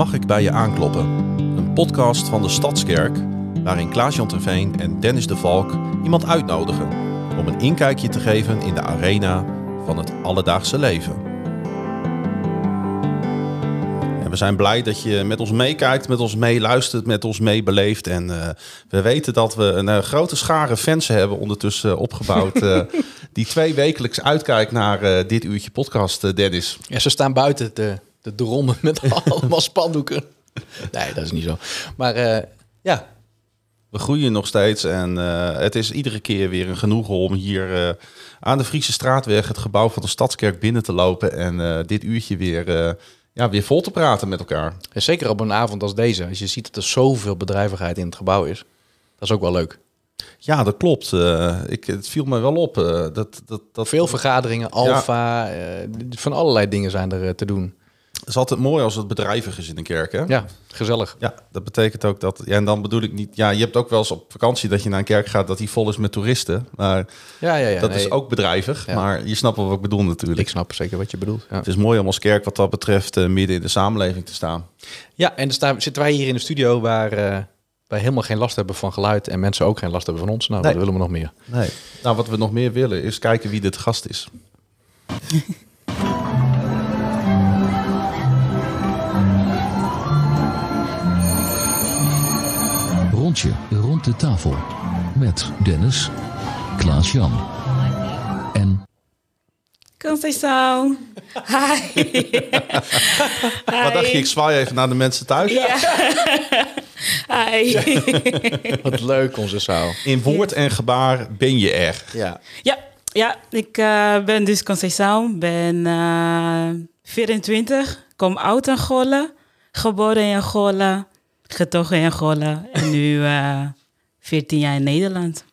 Mag ik bij je aankloppen? Een podcast van de Stadskerk, waarin Klaas-Jan Terveen en Dennis de Valk iemand uitnodigen om een inkijkje te geven in de arena van het alledaagse leven. En we zijn blij dat je met ons meekijkt, met ons meeluistert, met ons meebeleeft. En eh, we weten dat we een eh, grote schare fans hebben ondertussen opgebouwd. eh, die twee wekelijks uitkijkt naar dit uurtje podcast, Dennis. Ja, ze staan buiten te, te drommen met allemaal spandoeken. Nee, dat is niet zo. Maar eh, ja, We groeien nog steeds en eh, het is iedere keer weer een genoegen om hier eh, aan de Friese Straatweg, het gebouw van de Stadskerk, binnen te lopen en dit uurtje weer, ja, weer vol te praten met elkaar. en zeker op een avond als deze. Als je ziet dat er zoveel bedrijvigheid in het gebouw is. Dat is ook wel leuk. Ja, dat klopt. Ik, het viel me wel op. dat, dat, dat Veel vergaderingen, alfa, van allerlei dingen zijn er te doen. Het is altijd mooi als het bedrijvig is in een kerk, hè? Ja, gezellig. Ja, dat betekent ook dat. Ja, en dan bedoel ik niet. Ja, je hebt ook wel eens op vakantie dat je naar een kerk gaat dat die vol is met toeristen. Maar Ja, ja, ja. dat nee, is ook bedrijvig. Ja. Maar je snapt wel wat ik bedoel natuurlijk. Ik snap zeker wat je bedoelt. Ja, Het is mooi om als kerk wat dat betreft eh, midden in de samenleving te staan. ja en dan staan, zitten wij hier in de studio waar eh, wij helemaal geen last hebben van geluid. En mensen ook geen last hebben van ons. Nou, Nee. dat willen we nog meer. Nee. Nou, wat we nog meer willen is kijken wie dit gast is. Rondje rond de tafel. Met Dennis, Klaas-Jan en Conceição. Hi. Wat dacht je? Ik zwaai even naar de mensen thuis. Ja. Hi. Wat leuk, onze zaal. In woord en gebaar ben je er. Ja. ja, ja, ik eh, ben dus Conceição. Ben eh 24. Kom uit Angola. Geboren in Angola. Getogen in Angola. En nu eh 14 jaar in Nederland.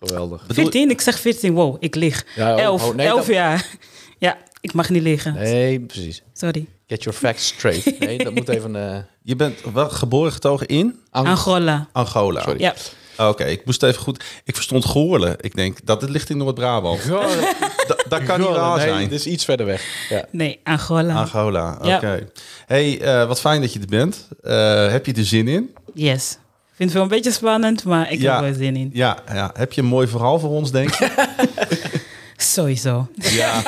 Geweldig. 14? Ik zeg 14. Wow, ik lieg. Ja, oh, 11. oh, nee, 11 dat- jaar. Ja, ik mag niet liggen. Nee, precies. Sorry. Get your facts straight. Nee, dat moet even... eh Je bent wel geboren getogen in Ang- Angola. Angola. Sorry. Ja. Oké, ik moest even goed. Ik verstond Goorlen. Ik denk dat het ligt in Noord-Brabant. Da- dat kan niet waar nee, zijn. dit is iets verder weg. Ja. Nee, Angola. Angola, oké. Ja. Hey, eh, wat fijn dat je er bent. Eh, heb je er zin in? Yes. Ik vind het wel een beetje spannend, maar ik Ja. heb er wel zin in. Ja, ja. Heb je een mooi verhaal voor ons, denk je? Sowieso. Ja.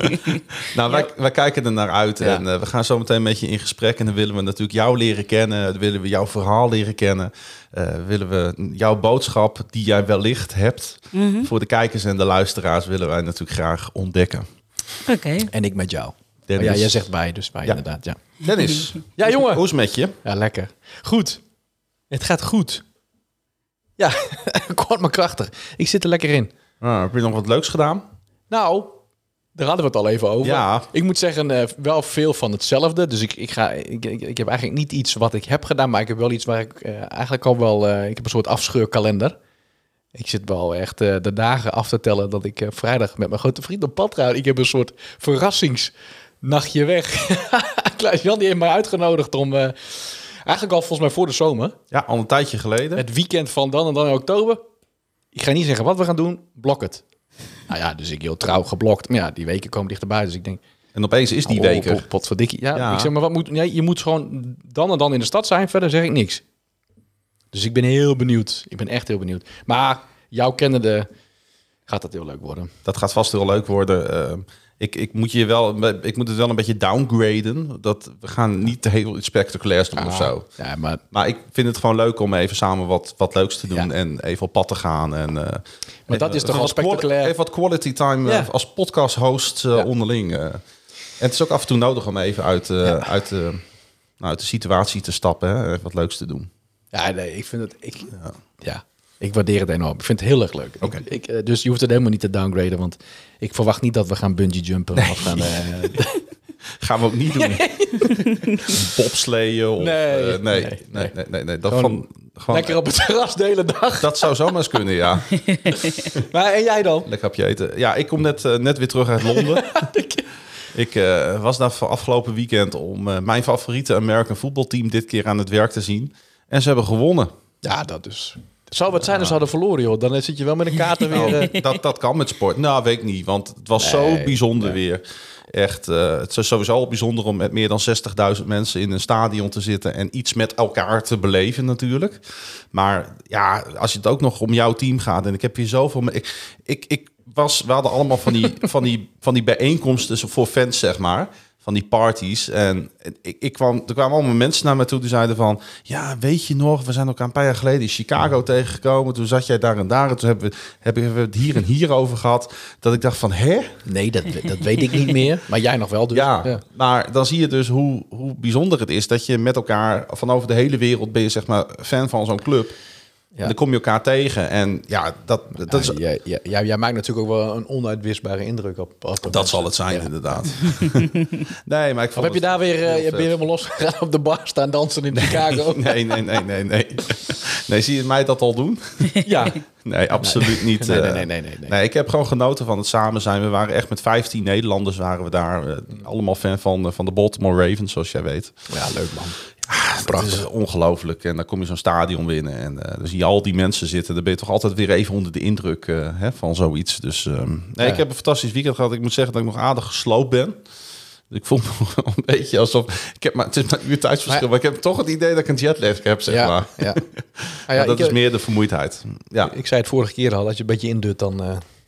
nou, wij, wij kijken er naar uit. Ja. En eh, we gaan zo meteen met je in gesprek. En dan willen we natuurlijk jou leren kennen. Dan willen we jouw verhaal leren kennen. Eh, willen we jouw boodschap die jij wellicht hebt... Mhm. voor de kijkers en de luisteraars... willen wij natuurlijk graag ontdekken. Oké. En ik met jou. Dennis. Oh ja, jij zegt wij, dus wij Ja. inderdaad. Ja. Dennis. Ja, jongen. Hoe is het met je? ja, lekker. Goed. Het gaat goed. Ja, kort maar krachtig. Ik zit er lekker in. Ah, heb je nog wat leuks gedaan? Nou, daar hadden we het al even over. Ja. Ik moet zeggen, eh, wel veel van hetzelfde. Dus ik, ik, ga, ik, ik, ik heb eigenlijk niet iets wat ik heb gedaan, maar ik heb wel iets waar ik eh, eigenlijk al wel... eh, ik heb een soort afscheurkalender. Ik zit wel echt de dagen af te tellen dat ik vrijdag met mijn grote vriend op pad ga. Ik heb een soort verrassingsnachtje weg. Klaas-Jan die heeft mij uitgenodigd om... eigenlijk al volgens mij voor de zomer. Ja, al een tijdje geleden. Het weekend van dan en dan in oktober. Ik ga niet zeggen wat we gaan doen. Blok het. Nou ja, dus ik heel trouw geblokt. Maar ja, die weken komen dichterbij. Dus ik denk, En opeens is die oh, er. pot- Potverdikkie. Ja, Ja. ik zeg maar, wat moet... Nee, je moet gewoon dan en dan in de stad zijn. Verder zeg ik niks. Dus ik ben heel benieuwd. Ik ben echt heel benieuwd. Maar jouw kennende gaat dat heel leuk worden. Dat gaat vast heel leuk worden. Eh, ik, ik, moet je wel, ik moet het wel een beetje downgraden. Dat, we gaan niet heel iets spectaculairs doen of zo. Ja, maar Maar ik vind het gewoon leuk om even samen wat, wat leuks te doen. Ja. En even op pad te gaan. En, eh, Maar dat is toch wel spectaculair? Even wat quality time eh, als podcast host eh, onderling. eh. En het is ook af en toe nodig om even uit, eh, uit, eh, nou, uit de situatie te stappen. Hè? Even wat leuks te doen. ja, nee, ik vind het... Ik, ja. Ik waardeer het enorm. Ik vind het heel erg leuk. Ik, ik, eh, dus je hoeft het helemaal niet te downgraden. Want ik verwacht niet dat we gaan bungee jumpen. Of gaan, eh, Gaan we ook niet doen. Bobsleeën of... Nee, eh, nee, nee, nee, nee. Dat, Gewoon van, gewoon, Lekker op het terras de hele dag. dat zou zomaar eens kunnen, ja. Maar en jij dan? Lekker hapje eten. Ja, ik kom net, eh, net weer terug uit Londen. ik eh, was daar voor afgelopen weekend om eh, mijn favoriete American voetbalteam dit keer aan het werk te zien. En ze hebben gewonnen. Ja, dat is. Het zou wat zijn als ze hadden verloren, joh. Dan zit je wel met een kaart er weer... eh, dat, dat kan met sport. Nou, weet ik niet. Want het was zo Nee, bijzonder weer. Echt, eh, het is sowieso al bijzonder om met meer dan 60.000 mensen in een stadion te zitten en iets met elkaar te beleven natuurlijk. Maar ja, als je het ook nog om jouw team gaat en ik heb hier zoveel... Ik, ik, ik was, we hadden allemaal van die, van die, van die bijeenkomsten voor fans, zeg maar. Van die parties. En ik, ik kwam, er kwamen allemaal mensen naar me toe die zeiden van... Ja, weet je nog, we zijn elkaar een paar jaar geleden in Chicago tegengekomen. Toen zat jij daar en daar. En toen hebben we, hebben we het hier en hier over gehad. Dat ik dacht van, hè? Nee, dat, dat weet ik niet meer. Maar jij nog wel, dus. Ja, maar dan zie je dus hoe, hoe bijzonder het is dat je met elkaar van over de hele wereld ben je zeg maar fan van zo'n club. En dan kom je elkaar tegen en ja, dat, dat, is, Ja, jij, jij, jij, maakt natuurlijk ook wel een onuitwisbare indruk op, dat mensen. zal het zijn Ja. inderdaad. nee, maar ik vond heb je daar weer, eh, je je helemaal losgegaan op de bar staan dansen in Chicago? Nee, nee, nee, nee, nee. Nee, zie je mij dat al doen? Ja. Nee, absoluut niet. Nee, nee, eh. nee, nee, nee, nee. Nee, ik heb gewoon genoten van het samen zijn. We waren echt met 15 Nederlanders waren we daar. eh, allemaal fan van, van de Baltimore Ravens, zoals jij weet. Ja, leuk man. Het is ongelooflijk. En dan kom je zo'n stadion winnen. En eh, dan zie je al die mensen zitten. Dan ben je toch altijd weer even onder de indruk eh, hè, van zoiets. Dus ehm, nee, Ja. ik heb een fantastisch weekend gehad. Ik moet zeggen dat ik nog aardig gesloopt ben. Dus ik voel me een beetje alsof... Ik heb maar, het is maar een uur tijdsverschil. Maar- Maar, ik heb toch het idee dat ik een jetlag heb, zeg Ja, maar. ja. Ah, ja, dat ik, is meer de vermoeidheid. Ja, ik zei het vorige keer al, als je een beetje indut, dan, eh,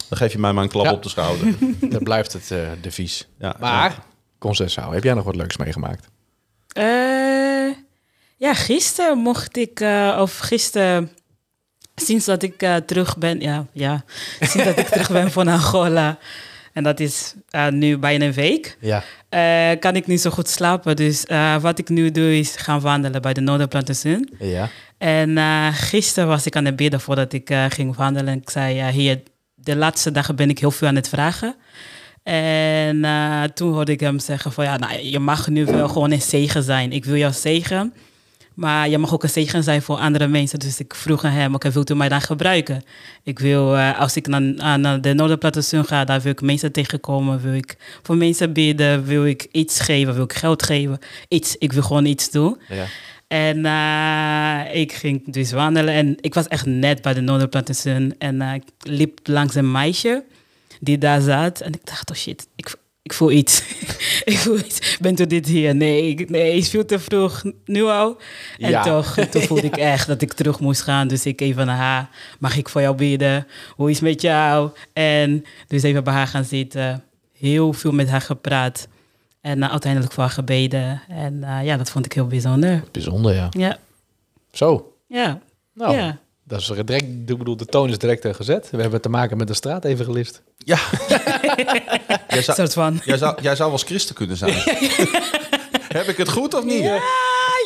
dan geef je mij maar een klap Ja. op de schouder. dan blijft het eh devies. Ja, Maar, ja. Concessao, heb jij nog wat leuks meegemaakt? Eh, ja, gisteren mocht ik, eh, of gisteren, sinds dat ik eh, terug ben, ja, ja, sinds dat ik terug ben van Angola, en dat is eh, nu bijna een week, Ja. kan ik niet zo goed slapen. Dus wat ik nu doe is gaan wandelen bij de Noorderplantation. Ja. En gisteren was ik aan het bidden voordat ik ging wandelen. Ik zei, ja, hier, de laatste dagen ben ik heel veel aan het vragen. En toen hoorde ik hem zeggen van, ja, nou, je mag nu wel gewoon een zegen zijn. Ik wil jou zegen, maar je mag ook een zegen zijn voor andere mensen. Dus ik vroeg aan hem, oké, wilt u mij dan gebruiken? Ik wil, eh, als ik naar, naar- naar de Noorderplattesun ga, daar wil ik mensen tegenkomen. Wil ik voor mensen bidden, wil ik iets geven, wil ik geld geven. Iets, ik wil gewoon iets doen. ja. En eh, ik ging dus wandelen en ik was echt net bij de Noorderplantation. En eh, ik liep langs een meisje die daar zat. En ik dacht, oh shit, ik, ik voel iets. ik voel iets. Bent u dit hier? Nee, ik, nee, is veel te vroeg. Nu al. En Ja. toch, toen voelde ik echt dat ik terug moest gaan. Dus ik even naar haar. Mag ik voor jou bidden? Hoe is het met jou? En dus even bij haar gaan zitten. Heel veel met haar gepraat. En eh, uiteindelijk voor haar gebeden. En eh, ja, dat vond ik heel bijzonder. Bijzonder, ja. Ja, Zo. ja, Nou, ja. Dat is direct, ik bedoel, de toon is direct eh, gezet. We hebben te maken met de straat even gelist. Ja. jij, Een zou, soort van. jij, zou, jij zou als christen kunnen zijn. Heb ik het goed of niet? Ja,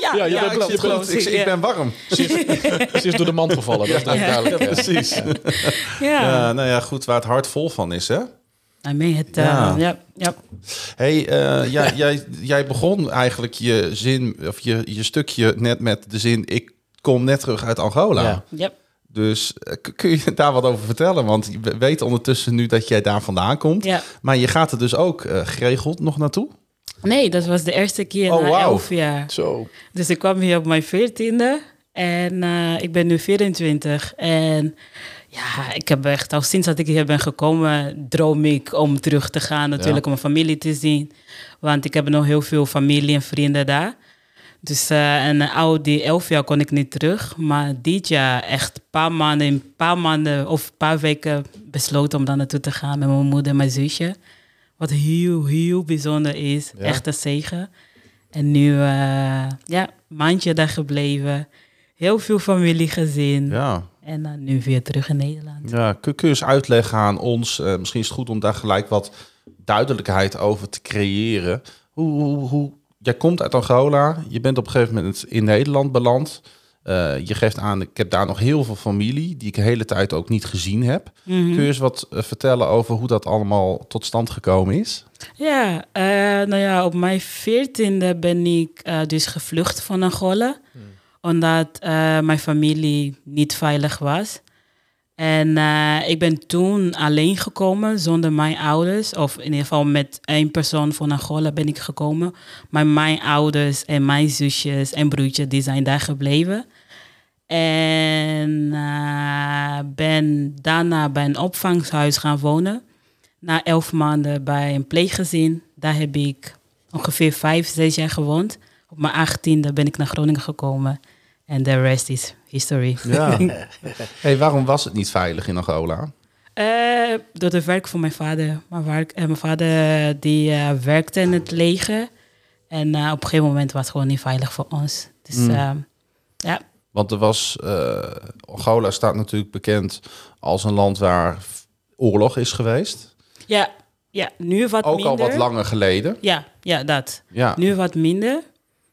ja, Ja, je ja, bent ik, ik, ik ben warm. Ze is door de mand gevallen, dat is duidelijk. ja. Precies. Ja, Ja, nou ja, goed, waar het hart vol van is, hè? I mean, het, uh, Ja. ja. Ja, hey, eh, jij, jij, jij begon eigenlijk je zin, of je, je stukje net met de zin... ik kom net terug uit Angola. Ja. Dus eh, kun je daar wat over vertellen? Want we weten ondertussen nu dat jij daar vandaan komt. Ja. Maar je gaat er dus ook eh, geregeld nog naartoe? Nee, dat was de eerste keer Oh, na elf jaar. Zo. Dus ik kwam hier op mijn veertiende. En eh, ik ben nu 24. En ja, ik heb echt al sinds dat ik hier ben gekomen, droom ik om terug te gaan. Natuurlijk om mijn familie te zien. Want ik heb nog heel veel familie en vrienden daar. Dus eh, en eh, al die elf jaar kon ik niet terug. Maar dit jaar echt een paar maanden, een paar maanden of een paar weken besloten om daar naartoe te gaan met mijn moeder en mijn zusje. Wat heel, heel bijzonder is. Ja. Echt een zegen. En nu, eh, ja, maandje daar gebleven. Heel veel familie gezien. Ja. En dan nu weer terug in Nederland. ja kun, kun je eens uitleggen aan ons? eh, misschien is het goed om daar gelijk wat duidelijkheid over te creëren. Hoe, hoe, hoe, jij komt uit Angola. Je bent op een gegeven moment in Nederland beland. Eh, je geeft aan, ik heb daar nog heel veel familie... die ik de hele tijd ook niet gezien heb. Mhm. Kun je eens wat eh, vertellen over hoe dat allemaal tot stand gekomen is? Ja, eh, nou ja, op mijn veertiende ben ik dus gevlucht van Angola. Omdat eh, mijn familie niet veilig was. En eh, ik ben toen alleen gekomen zonder mijn ouders. Of in ieder geval met één persoon van Angola ben ik gekomen. Maar mijn ouders en mijn zusjes en broertjes die zijn daar gebleven. En eh, ben daarna bij een opvanghuis gaan wonen. Na elf maanden bij een pleeggezin. Daar heb ik ongeveer vijf, zes jaar gewoond. Op mijn achttiende ben ik naar Groningen gekomen. En the rest is history. Ja. hey, waarom was het niet veilig in Angola? Eh, door het werk van mijn vader. Mijn, werk, eh, mijn vader die eh, werkte in het leger. En eh, op een gegeven moment was het gewoon niet veilig voor ons. Dus Mm. ja, Want er was, eh, Angola staat natuurlijk bekend als een land waar oorlog is geweest. ja, ja, nu wat Ook minder. al wat langer geleden. Ja, ja, dat. Ja. Nu wat minder.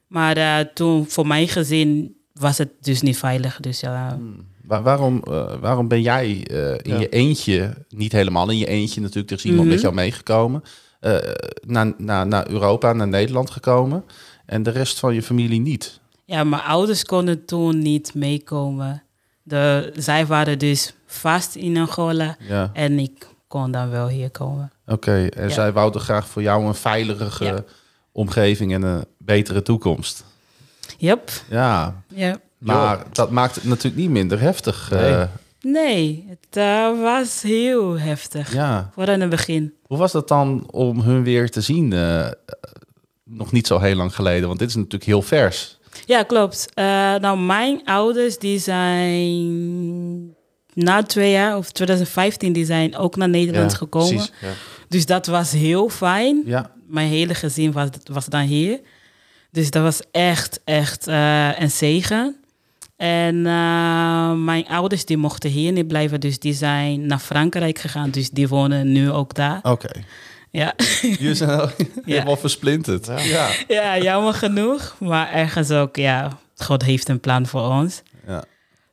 Maar eh, toen voor mijn gezin was het dus niet veilig. Dus ja, Wa- waarom, eh, waarom ben jij eh, in Ja. je eentje, niet helemaal in je eentje natuurlijk, er is iemand Mhm. met jou meegekomen, eh, naar, naar, naar Europa, naar Nederland gekomen en de rest van je familie niet? ja, mijn ouders konden toen niet meekomen. De, zij waren dus vast in Angola. Ja, En ik kon dan wel hier komen. oké. En Ja. zij wouden graag voor jou een veiligere Ja. omgeving en een betere toekomst. Yep, Ja, ja. maar dat maakt het natuurlijk niet minder heftig. eh, Nee. Nee, het eh, was heel heftig. ja. Vooral in het begin. Hoe was dat dan om hun weer te zien? eh, nog niet zo heel lang geleden, want dit is natuurlijk heel vers. Ja, klopt. Eh, nou, mijn ouders die zijn na twee jaar, of 2015, die zijn ook naar Nederland Ja, gekomen. precies. Ja. Dus dat was heel fijn. Ja, Mijn hele gezin was, was dan hier. Dus dat was echt, echt eh, een zegen. En eh, mijn ouders die mochten hier niet blijven, dus die zijn naar Frankrijk gegaan. Dus die wonen nu ook daar. oké. Ja. Jullie zijn al helemaal versplinterd. Ja. ja, jammer genoeg. Maar ergens ook, ja, God heeft een plan voor ons. Ja.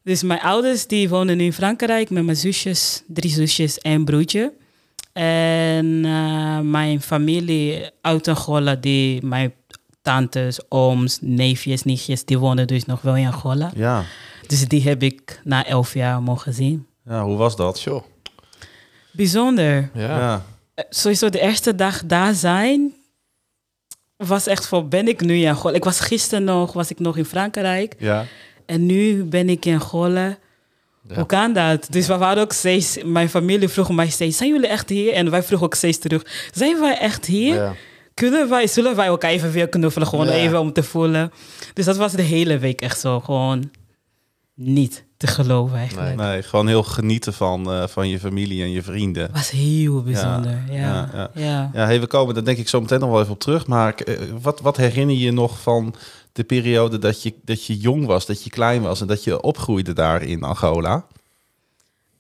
Dus mijn ouders die wonen nu in Frankrijk met mijn zusjes, drie zusjes en een broertje. En eh, mijn familie uit Angola, die, mijn tantes, ooms, neefjes, nichtjes, die wonen dus nog wel in Angola. Ja. Dus die heb ik na elf jaar mogen zien. ja, hoe was dat? Zo. Bijzonder. Ja. Ja. Eh, Sowieso de eerste dag daar zijn was echt voor, ben ik nu in Angola? Ik was gisteren nog, was ik nog in Frankrijk. Ja. En nu ben ik in Angola. Ja. Hoe kan dat? Dus we waren ook steeds, mijn familie vroeg mij steeds, zijn jullie echt hier? En wij vroegen ook steeds terug, zijn wij echt hier? Kunnen wij, zullen wij elkaar even weer knuffelen? Gewoon Ja. even om te voelen. Dus dat was de hele week echt zo, gewoon niet te geloven eigenlijk. Nee, gewoon heel genieten van, eh, van je familie en je vrienden. Was heel bijzonder, ja. ja, ja, ja. Ja, hey, we komen daar denk ik zo meteen nog wel even op terug. Maar eh, wat, wat herinner je nog van de periode dat je, dat je jong was, dat je klein was en dat je opgroeide daar in Angola?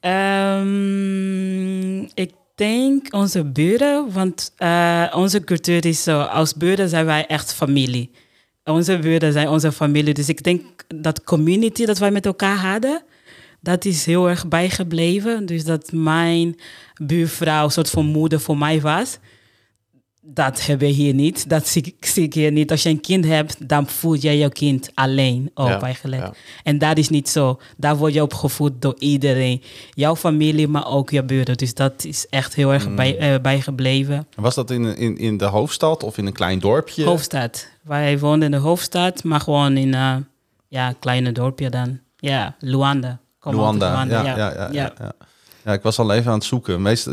Ehm, ik denk onze buren, want eh, onze cultuur is zo, als buren zijn wij echt familie. Onze buren zijn onze familie, dus ik denk dat community dat wij met elkaar hadden, dat is heel erg bijgebleven. Dus dat mijn buurvrouw een soort van moeder voor mij was. Dat hebben we hier niet. Dat zie, ik- zie ik hier niet. Als je een kind hebt, dan voel je je kind alleen op Ja, eigenlijk. ja. En dat is niet zo. Daar word je opgevoed door iedereen. Jouw familie, maar ook je buren. Dus dat is echt heel erg bij, eh, bijgebleven. Was dat in, in, in de hoofdstad of in een klein dorpje? Hoofdstad. Wij woonden in de hoofdstad, maar gewoon in een ja, kleine dorpje dan. Ja, Luanda. Luanda. Luanda, Ja, ja, ja, ja, ik was al even aan het zoeken. Meestal,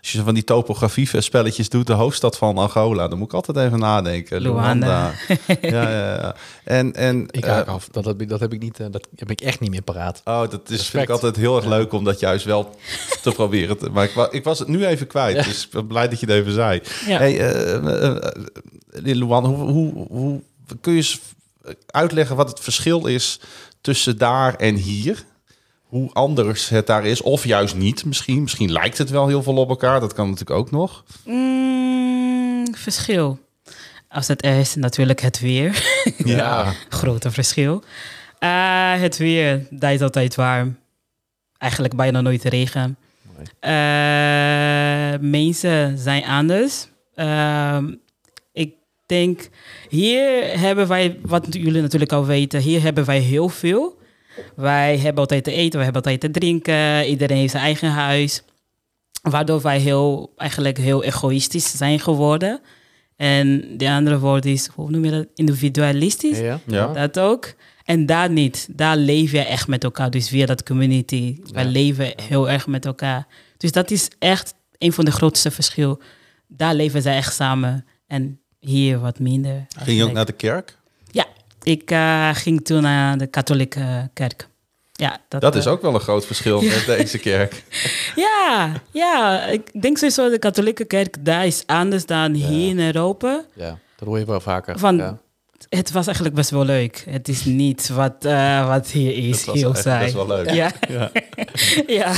als je van die topografie-spelletjes doet, de hoofdstad van Angola, dan moet ik altijd even nadenken. Luanda. ja, ja, ja. En, en Ik eh, haak af. Dat, heb ik- dat heb ik niet. eh, dat heb ik echt niet meer paraat. Oh, dat is, vind ik altijd heel erg leuk om dat juist wel te proberen. Te, maar ik, ik was het nu even kwijt, Ja. dus ik ben blij dat je het even zei. Ja. Hey, eh, eh, eh, Luan, hoe, hoe, hoe kun je eens uitleggen wat het verschil is tussen daar en hier? Hoe anders het daar is, of juist niet misschien. Misschien lijkt het wel heel veel op elkaar, dat kan natuurlijk ook nog. Mm, verschil. Als het is, natuurlijk het weer. Ja. Grote verschil. Eh, het weer, dat is altijd warm. Eigenlijk bijna nooit regen. Eh, mensen zijn anders. Ehm, ik denk, hier hebben wij, wat jullie natuurlijk al weten, hier hebben wij heel veel. Wij hebben altijd te eten, we hebben altijd te drinken. Iedereen heeft zijn eigen huis. Waardoor wij heel, eigenlijk heel egoïstisch zijn geworden. En de andere woord is, hoe noem je dat? Individualistisch. Ja. Ja. Dat ook. En daar niet. Daar leef je echt met elkaar. Dus via dat community. Wij Ja. leven heel erg met elkaar. Dus dat is echt een van de grootste verschil. Daar leven zij echt samen. En hier wat minder. Ging je ook naar de kerk? Ik eh, ging toen naar de katholieke kerk. Ja, dat, Dat is eh, ook wel een groot verschil met deze kerk. Ja, ja, ik denk sowieso de katholieke kerk daar is anders dan hier in Europa. ja, dat hoor je wel vaker. Van- ja. Het was eigenlijk best wel leuk. Het is niet wat, eh, wat hier is, Dat was heel saai. best wel leuk. Ja, Ja.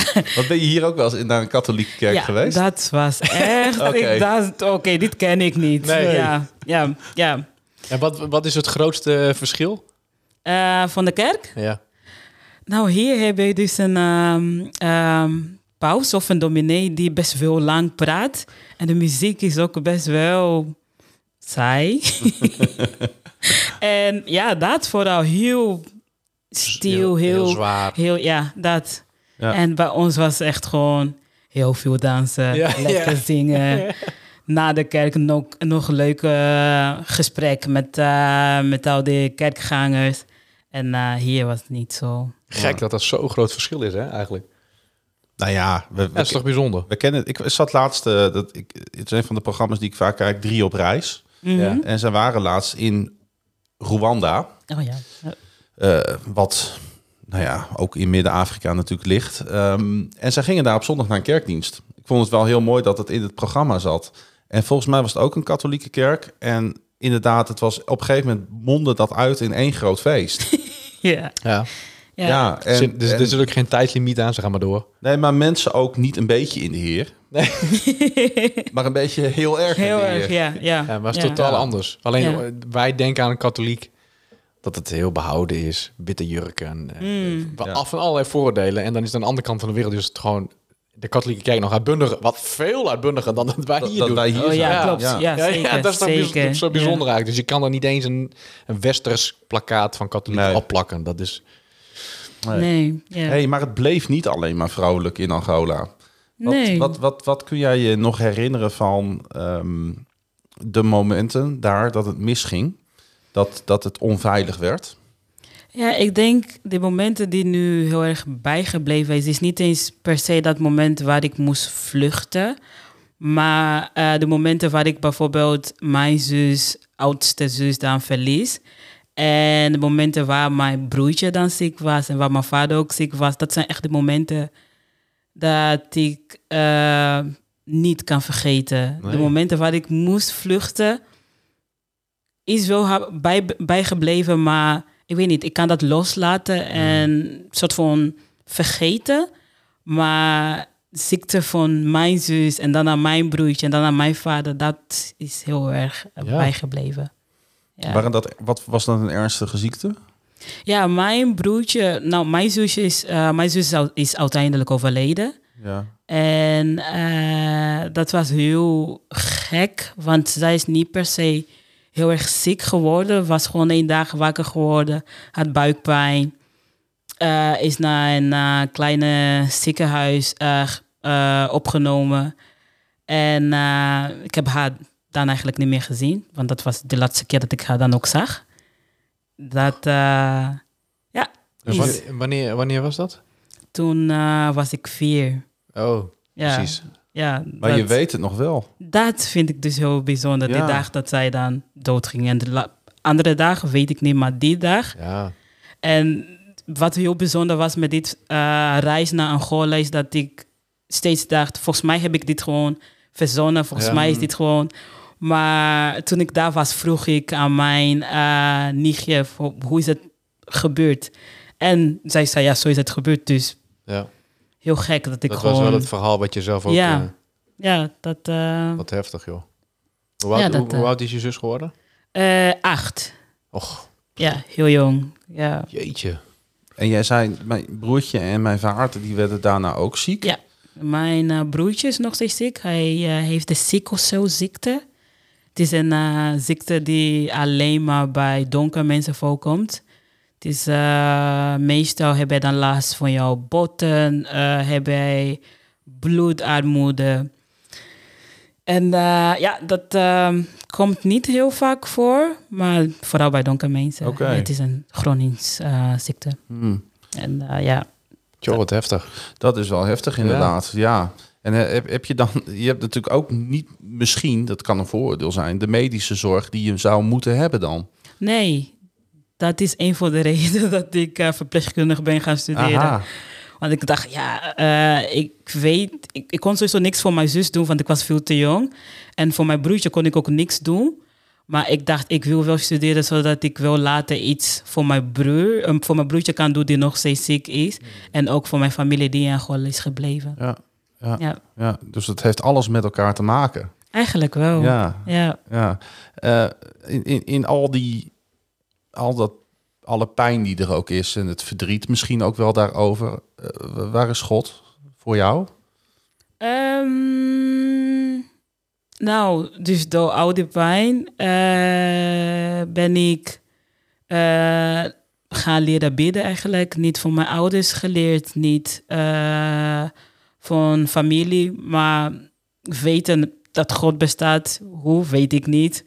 ben je hier ook wel eens in naar een katholieke kerk ja geweest? dat was echt... Oké, dit ken ik niet. Nee. Ja, ja, ja. En wat, wat is het grootste verschil? Eh, van de kerk? Ja. Nou, hier heb je dus een ehm, paus of een dominee die best wel lang praat. En de muziek is ook best wel saai. en ja, dat vooral heel stil, heel, heel zwaar. heel ja, dat. Ja. En bij ons was echt gewoon heel veel dansen, Ja, lekker ja. zingen. Na de kerk nog, nog een leuke eh, gesprek met, eh, met al die kerkgangers. En eh, hier was het niet zo. Gek dat dat zo'n groot verschil is, hè, eigenlijk. Nou ja, we, we, Dat is toch bijzonder? we kennen het. Ik zat laatst, eh, dat, ik, het is een van de programma's die ik vaak kijk, drie op reis. Mhm. Ja. En ze waren laatst in Rwanda, Oh ja. eh, wat nou ja, ook in Midden-Afrika natuurlijk ligt. Ehm, en zij gingen daar op zondag naar een kerkdienst. Ik vond het wel heel mooi dat het in het programma zat. En volgens mij was het ook een katholieke kerk. En inderdaad, het was op een gegeven moment mondde dat uit in één groot feest. Ja. Ja. Ja. Ja, en, Zin- dus en- er is ook geen tijdlimiet aan, ze gaan maar door. nee, maar mensen ook niet een beetje in de Heer, Nee. maar een beetje heel erg Heel in de erg, Heer. ja. Ja, Ja, maar het is ja. totaal Ja. anders. Alleen Ja. wij denken aan een katholiek dat het heel behouden is, witte jurken, eh, Mm. af van allerlei voordelen. En dan is het aan de andere kant van de wereld is het gewoon de katholieke kerk nog uitbundiger, wat veel uitbundiger dan dat wij Dat, hier dat doen. wij hier Oh ja, klopt. Ja, ja, zeker. ja, dat is toch zeker. zo bijzonder eigenlijk. Dus je kan er niet eens een, een westers plakkaat van katholiek Nee. opplakken. Dat is Nee. Nee, ja. Hey, maar het bleef niet alleen maar vrouwelijk in Angola. Wat, nee. wat, wat, wat kun jij je nog herinneren van ehm, de momenten daar dat het misging? Dat, dat het onveilig werd? Ja, ik denk de momenten die nu heel erg bijgebleven is, is niet eens per se dat moment waar ik moest vluchten. Maar eh, de momenten waar ik bijvoorbeeld mijn zus, oudste zus, dan verlies. En de momenten waar mijn broertje dan ziek was en waar mijn vader ook ziek was. Dat zijn echt de momenten dat ik eh, niet kan vergeten. Nee. De momenten waar ik moest vluchten is wel bij, bijgebleven, maar ik weet niet, ik kan dat loslaten en soort van vergeten. Maar ziekte van mijn zus en dan aan mijn broertje en dan aan mijn vader, dat is heel erg Ja. bijgebleven. Ja. Waren dat, wat was dat een ernstige ziekte? ja, mijn broertje, nou, mijn zusje is, eh, mijn zus is uiteindelijk overleden. Ja. En eh, dat was heel gek, want zij is niet per se heel erg ziek geworden. Was gewoon één dag wakker geworden, had buikpijn. eh, is naar een eh, kleine ziekenhuis eh, opgenomen. En ik heb haar dan eigenlijk niet meer gezien, want dat was de laatste keer dat ik haar dan ook zag. Dat, ja, wanneer, wanneer, wanneer was dat? toen was ik vier. Oh, Ja, precies. Ja, Maar je weet het nog wel. Dat vind ik dus heel bijzonder. Ja. Die dag dat zij dan doodging. En de la- andere dagen weet ik niet, maar die dag. Ja. En wat heel bijzonder was met dit eh, reis naar Angola is dat ik steeds dacht, volgens mij heb ik dit gewoon verzonnen. Volgens Ja. mij is dit gewoon... Maar toen ik daar was, vroeg ik aan mijn eh nichtje, hoe is het gebeurd? En zij zei, ja, zo is het gebeurd. Dus ja. Heel gek dat ik Dat gewoon... was wel het verhaal wat je zelf ook... Ja. eh, Ja, dat... eh, wat heftig, joh. Hoe oud, Ja, dat, hoe, hoe eh, oud is je zus geworden? eh, acht. Och, Ja, heel jong. Ja. jeetje. En jij zei, mijn broertje en mijn vader, die werden daarna ook ziek. Ja. Mijn broertje is nog steeds ziek. Hij heeft de sikkelcelziekte. Het is een eh, ziekte die alleen maar bij donkere mensen voorkomt. Het is, eh, meestal heb je dan last van jouw botten, eh heb je bloedarmoede. En uh, ja, dat uh, komt niet heel vaak voor, maar vooral bij donkere mensen. Oké. Het is een chronische uh, ziekte. Hmm. En uh, ja, Jo, wat heftig. Dat is wel heftig inderdaad, ja. En eh, heb, heb je dan, je hebt natuurlijk ook niet, misschien, dat kan een vooroordeel zijn, de medische zorg die je zou moeten hebben dan. nee, dat is een van de redenen dat ik uh, verpleegkundig ben gaan studeren. Aha. Want ik dacht, ja, uh, ik weet, ik, ik kon sowieso niks voor mijn zus doen, want ik was veel te jong. En voor mijn broertje kon ik ook niks doen. Maar ik dacht, ik wil wel studeren zodat ik wel later iets voor mijn broer, um, voor mijn broertje kan doen die nog steeds ziek is. En ook voor mijn familie die in Angola is gebleven. Ja, ja, ja. Ja, dus het heeft alles met elkaar te maken. eigenlijk wel. Ja, ja. ja. Eh, in, in, in al die, al dat, alle pijn die er ook is en het verdriet misschien ook wel daarover. eh, waar is God voor jou? Ehm, nou, dus door die pijn eh, ben ik eh, gaan leren bidden eigenlijk. Niet van mijn ouders geleerd, niet van familie, maar weten dat God bestaat, hoe, weet ik niet.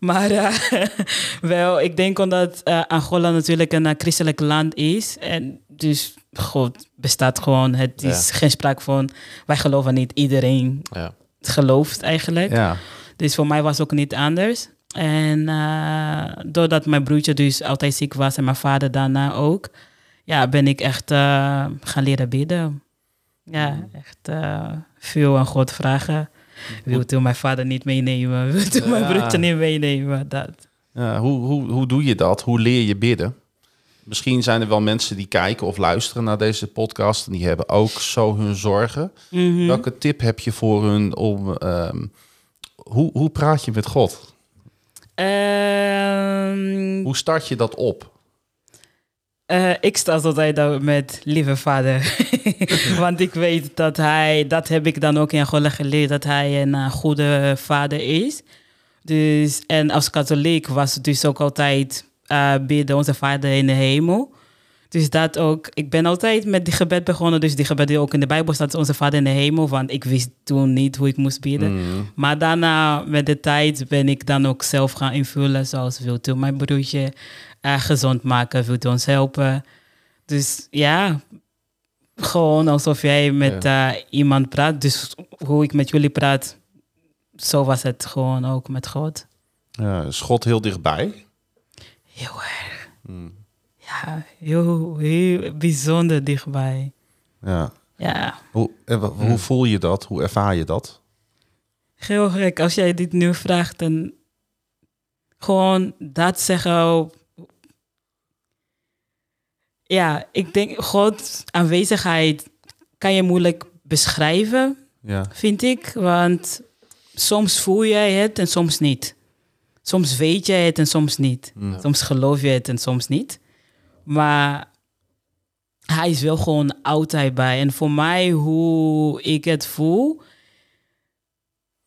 Maar eh, wel, ik denk omdat eh, Angola natuurlijk een eh, christelijk land is. En dus God bestaat gewoon. Het is geen sprake van, wij geloven niet. Iedereen Ja. gelooft eigenlijk. Ja, Dus voor mij was het ook niet anders. En doordat mijn broertje dus altijd ziek was en mijn vader daarna ook, ja, ben ik echt gaan leren bidden. Ja, echt eh, veel aan God vragen. Wilt u mijn vader niet meenemen? Wilt u mijn broertje niet meenemen? Dat. ja hoe, hoe, hoe doe je dat? Hoe leer je bidden? Misschien zijn er wel mensen die kijken of luisteren naar deze podcast en die hebben ook zo hun zorgen. Mhm. Welke tip heb je voor hun om... ehm, hoe, hoe praat je met God? Ehm, Hoe start je dat op? Ik sta altijd met lieve vader. Want ik weet dat hij, dat heb ik dan ook in Angola geleerd, dat hij een eh, goede vader is. Dus, en als katholiek was het dus ook altijd eh bidden, onze vader in de hemel. Dus dat ook, ik ben altijd met die gebed begonnen. Dus die gebed die ook in de Bijbel staat, onze vader in de hemel. Want ik wist toen niet hoe ik moest bidden. Maar daarna, met de tijd, ben ik dan ook zelf gaan invullen. Zoals wilt u mijn broertje eh, gezond maken? Wilt u ons helpen? Dus ja, gewoon alsof jij met eh, iemand praat. Dus hoe ik met jullie praat, zo was het gewoon ook met God. Ja, is God heel dichtbij? Heel erg. Ja, heel, heel bijzonder dichtbij. Ja. Ja, Hoe, en wa- hoe voel je dat? Hoe ervaar je dat? heel gek. Als jij dit nu vraagt, dan gewoon dat zeggen. op- Ja, ik denk God aanwezigheid kan je moeilijk beschrijven, Ja. vind ik. Want soms voel jij het en soms niet. Soms weet jij het en soms niet. Soms geloof je het en soms niet. Maar hij is wel gewoon altijd bij. En voor mij, hoe ik het voel,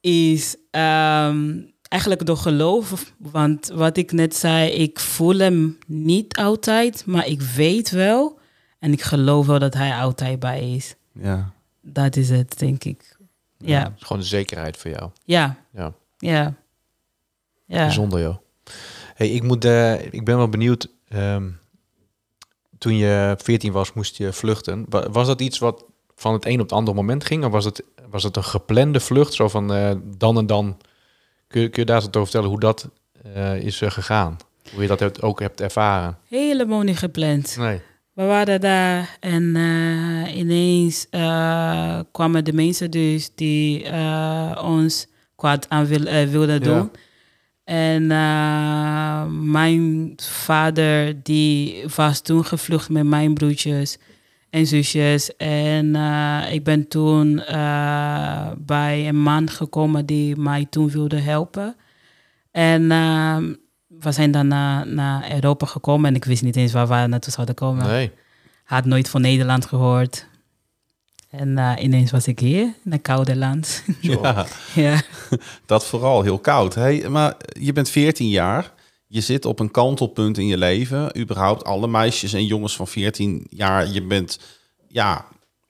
is ehm, eigenlijk door geloof. Want wat ik net zei, ik voel hem niet altijd, maar ik weet wel. En ik geloof wel dat hij altijd bij is. Ja. Dat is het, denk ik. Ja, Het is gewoon een zekerheid voor jou. ja, Ja. ja. Ja, Bijzonder, joh. Hey, ik, moet, eh, ik ben wel benieuwd. ehm, toen je 14 was, moest je vluchten. Wa- Was dat iets wat van het een op het andere moment ging? Of was het, was het een geplande vlucht? Zo van eh, dan en dan. Kun, je- kun je daar eens over vertellen hoe dat eh, is eh, gegaan? Hoe je dat ook hebt ervaren? helemaal niet gepland. Nee. We waren daar en ineens kwamen de mensen dus die ons kwaad aan wil, wilden doen. Ja. En eh, mijn vader die was toen gevlucht met mijn broertjes en zusjes. En eh, ik ben toen eh, bij een man gekomen die mij toen wilde helpen. En eh, we zijn dan naar, naar Europa gekomen en ik wist niet eens waar we naartoe zouden komen. Nee. Had nooit van Nederland gehoord. En eh, ineens was ik hier, in een koude land. ja, ja. dat vooral heel koud. Hey, maar je bent 14 jaar. Je zit op een kantelpunt in je leven. Überhaupt alle meisjes en jongens van 14 jaar. Je bent, ja,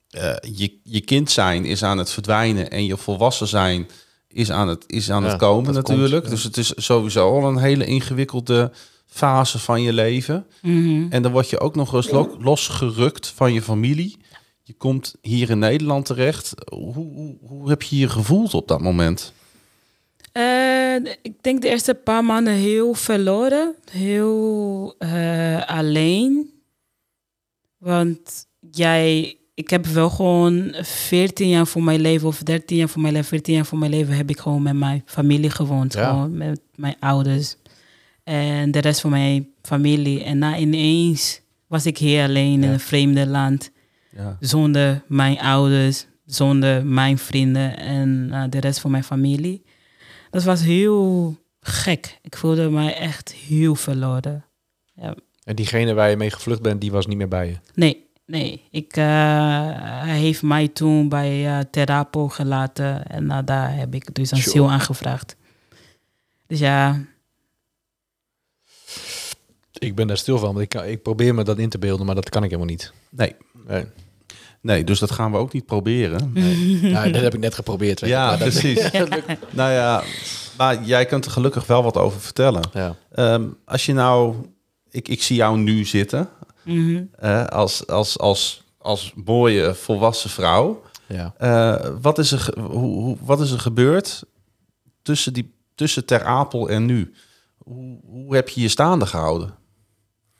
eh, je, je kind zijn is aan het verdwijnen. En je volwassen zijn is aan het, is aan Ja, het komen natuurlijk. komt, ja. Dus het is sowieso al een hele ingewikkelde fase van je leven. Mhm. En dan word je ook nog eens lo- losgerukt van je familie. Je komt hier in Nederland terecht. Hoe, hoe, hoe heb je je gevoeld op dat moment? Eh, ik denk de eerste paar maanden heel verloren. Heel eh, alleen. Want jij, ik heb wel gewoon 14 jaar voor mijn leven, of 13 jaar voor mijn leven, 14 jaar voor mijn leven heb ik gewoon met mijn familie gewoond. Ja. Gewoon met mijn ouders. En de rest van mijn familie. En na ineens was ik hier alleen in een vreemde land. Ja. Zonder mijn ouders, zonder mijn vrienden en eh, de rest van mijn familie. Dat was heel gek. Ik voelde mij echt heel verloren. En diegene waar je mee gevlucht bent, die was niet meer bij je. Nee, nee. Ik, eh, hij heeft mij toen bij eh Terapo gelaten en uh, daar heb ik dus een Sure. ziel aangevraagd. Dus ja, Ik ben daar stil van, want ik, kan- ik probeer me dat in te beelden, maar dat kan ik helemaal niet. Nee. Nee. Nee, dus dat gaan we ook niet proberen. Ja, dat heb ik net geprobeerd. weet je, Ja, maar dat- precies. nou ja, maar jij kunt er gelukkig wel wat over vertellen. Ja. Ehm, als je nou, ik, ik zie jou nu zitten mhm. als, als, als, als mooie volwassen vrouw. Ja. Eh, wat, is er, hoe, hoe, wat is er gebeurd tussen, die, tussen Ter Apel en nu? Hoe, hoe heb je je staande gehouden?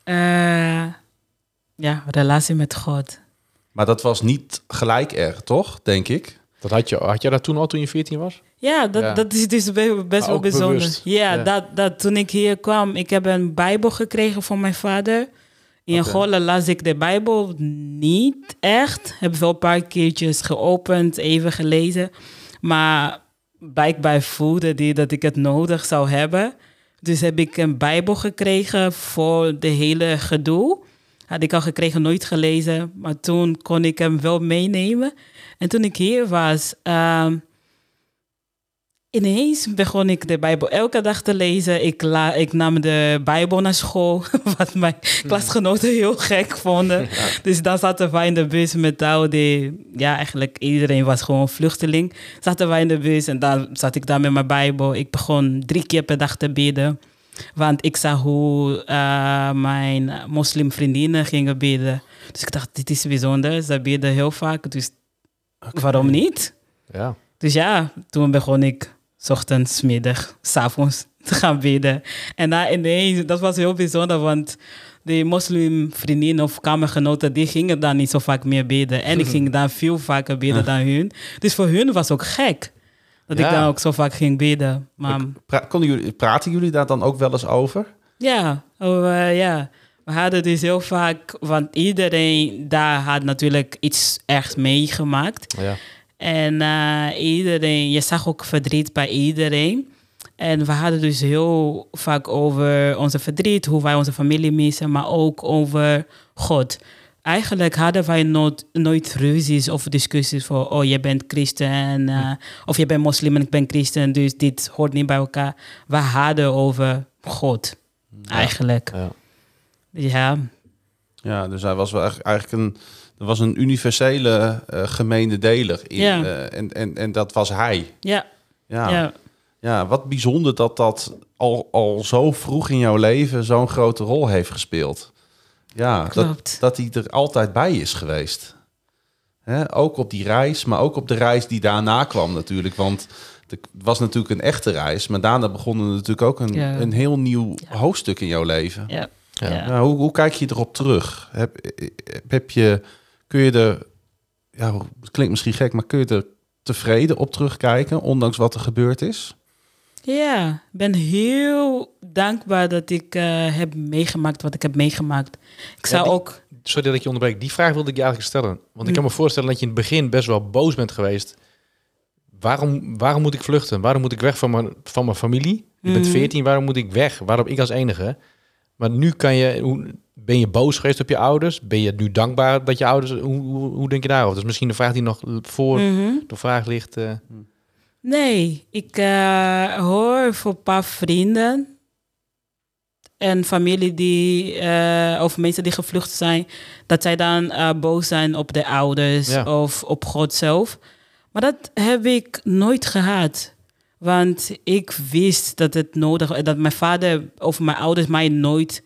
Eh, ja, relatie met God. Maar dat was niet gelijk erg, toch? Denk ik. Dat had, je, had je dat toen al toen je 14 was? Ja, dat, Ja. dat is dus be- best Maar wel ook bijzonder. bewust. Ja, Ja. Dat, dat toen ik hier kwam, ik heb een Bijbel gekregen van mijn vader. In. Angola las ik de Bijbel niet echt. Heb wel een paar keertjes geopend, even gelezen. Maar blijkbaar voelde die dat ik het nodig zou hebben. Dus heb ik een Bijbel gekregen voor de hele gedoe. Had ik al gekregen, nooit gelezen. Maar toen kon ik hem wel meenemen. En toen ik hier was, ehm, ineens begon ik de Bijbel elke dag te lezen. Ik, la, ik nam de Bijbel naar school, wat mijn klasgenoten heel gek vonden. Dus dan zaten wij in de bus met al die... Ja, eigenlijk iedereen was gewoon vluchteling. Zaten wij in de bus en dan zat ik daar met mijn Bijbel. Ik begon drie keer per dag te bidden. Want ik zag hoe eh, mijn moslimvriendinnen gingen bidden. Dus ik dacht, dit is bijzonder. Ze bidden heel vaak, dus waarom niet? Ja. Dus ja, toen begon ik 's ochtends, middag, 's avonds te gaan bidden. En daar ineens, dat was heel bijzonder, want de moslimvriendinnen of kamergenoten, die gingen dan niet zo vaak meer bidden. En ik ging dan veel vaker bidden dan hun. Dus voor hun was ook gek. Dat Ja. ik dan ook zo vaak ging bidden. Maar Pra- konden jullie, praten jullie daar dan ook wel eens over? ja, oh, eh, ja. We hadden dus heel vaak, want iedereen daar had natuurlijk iets echt meegemaakt. ja. En eh, iedereen, je zag ook verdriet bij iedereen. En we hadden dus heel vaak over onze verdriet, hoe wij onze familie missen, maar ook over God. Eigenlijk hadden wij nooit, nooit ruzies of discussies voor, oh, je bent christen, eh, of je bent moslim en ik ben christen, dus dit hoort niet bij elkaar. We hadden over God, eigenlijk. Ja. Ja, Ja, dus hij was wel eigenlijk een, er was een universele eh gemeene deler in. Ja. eh, en, en, en dat was hij. ja, Ja, ja. ja. wat bijzonder dat dat al, al zo vroeg in jouw leven zo'n grote rol heeft gespeeld. Ja, dat, Klopt. dat hij er altijd bij is geweest. Hè, ook op die reis, maar ook op de reis die daarna kwam natuurlijk. Want het was natuurlijk een echte reis. Maar daarna begon er natuurlijk ook een, Ja. een heel nieuw hoofdstuk in jouw leven. ja. Ja. ja. Ja, hoe, hoe kijk je erop terug? Heb, heb je, kun je er, ja, het klinkt misschien gek, maar kun je er tevreden op terugkijken, ondanks wat er gebeurd is? Ja, ik ben heel dankbaar dat ik eh, heb meegemaakt wat ik heb meegemaakt. Ik zou die- ook... Sorry dat ik je onderbreek. Die vraag wilde ik je eigenlijk stellen. Want ik kan me voorstellen dat je in het begin best wel boos bent geweest. Waarom, waarom moet ik vluchten? Waarom moet ik weg van mijn, van mijn familie? Je bent Mhm. 14, waarom moet ik weg? Waarom ik als enige? Maar nu kan je... Hoe, ben je boos geweest op je ouders? Ben je nu dankbaar dat je ouders... Hoe, hoe, hoe denk je daarover? Dat is misschien een vraag die nog voor Mhm. de vraag ligt. eh. Nee, ik eh, hoor voor een paar vrienden en familie die, eh, of mensen die gevlucht zijn, dat zij dan eh, boos zijn op de ouders Ja. of op God zelf. Maar dat heb ik nooit gehad. Want ik wist dat het nodig dat mijn vader of mijn ouders mij nooit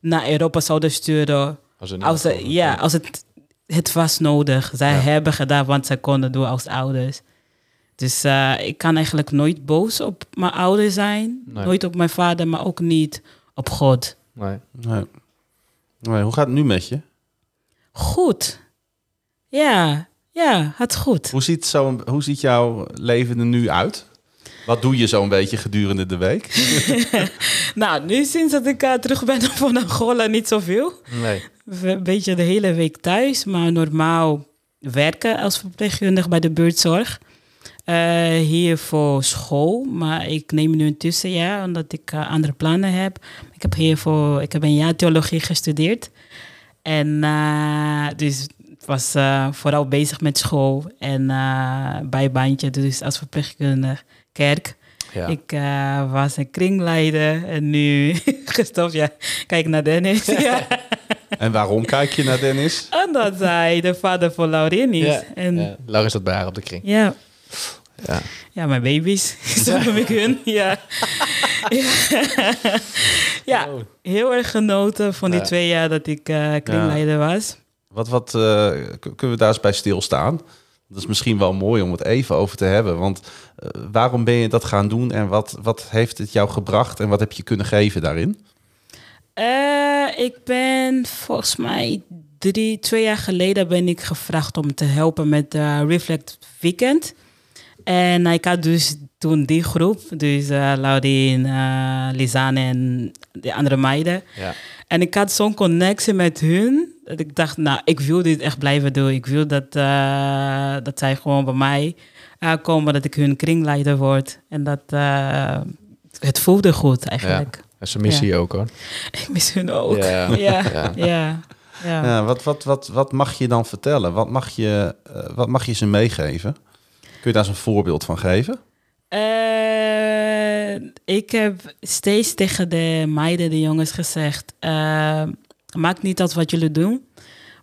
naar Europa zouden sturen. Als, Als, het- over- ja, als het, het was nodig. Zij Ja. hebben gedaan wat ze konden doen als ouders. Dus eh, ik kan eigenlijk nooit boos op mijn ouders zijn. Nee. Nooit op mijn vader, maar ook niet op God. Nee. Nee. Nee, hoe gaat het nu met je? Goed. Ja, ja, het goed. Hoe ziet, zo, hoe ziet jouw leven er nu uit? Wat doe je zo'n beetje gedurende de week? Nou, nu sinds dat ik eh, terug ben van Angola niet zoveel. Nee. Een beetje de hele week thuis, maar normaal werken als verpleegkundige bij de buurtzorg. Eh, hier voor school, maar ik neem nu een tussenjaar omdat ik eh, andere plannen heb. Ik heb hier voor, ik heb een jaar theologie gestudeerd. En eh, dus was vooral bezig met school en bijbaantje, dus als verpleegkundige kerk. Ja. Ik was een kringleider en nu gestopt. Ja, kijk naar Dennis. ja. En waarom kijk je naar Dennis? Omdat hij de vader van Laurien is. Ja. En ja. Laura staat bij haar op de kring. ja. Ja. mijn baby's. Zo noem ik hun. Ja. ja. ja, Oh. heel erg genoten van die Ja. twee jaar dat ik eh, kringleider was. Wat, wat eh, kunnen we daar eens bij stilstaan? Dat is misschien wel mooi om het even over te hebben. Want eh, waarom ben je dat gaan doen en wat, wat heeft het jou gebracht en wat heb je kunnen geven daarin? Ik ben volgens mij drie, twee jaar geleden ben ik gevraagd om te helpen met eh, Reflect Weekend. En ik had dus toen die groep, dus eh Laurien, eh Lisanne en de andere meiden. Ja. En ik had zo'n connectie met hun. Dat ik dacht, nou, ik wil dit echt blijven doen. Ik wil dat, eh, dat zij gewoon bij mij eh, komen, dat ik hun kringleider word. En dat eh, het voelde goed eigenlijk. Dat is een missie ook hoor. Ik mis hun ook. Ja. Ja, ja, Ja. ja. ja. Ja, wat, wat, wat, wat mag je dan vertellen? Wat mag je, wat mag je ze meegeven? Kun je daar eens een voorbeeld van geven? Eh, ik heb steeds tegen de meiden, de jongens gezegd: eh, maakt niet uit wat jullie doen.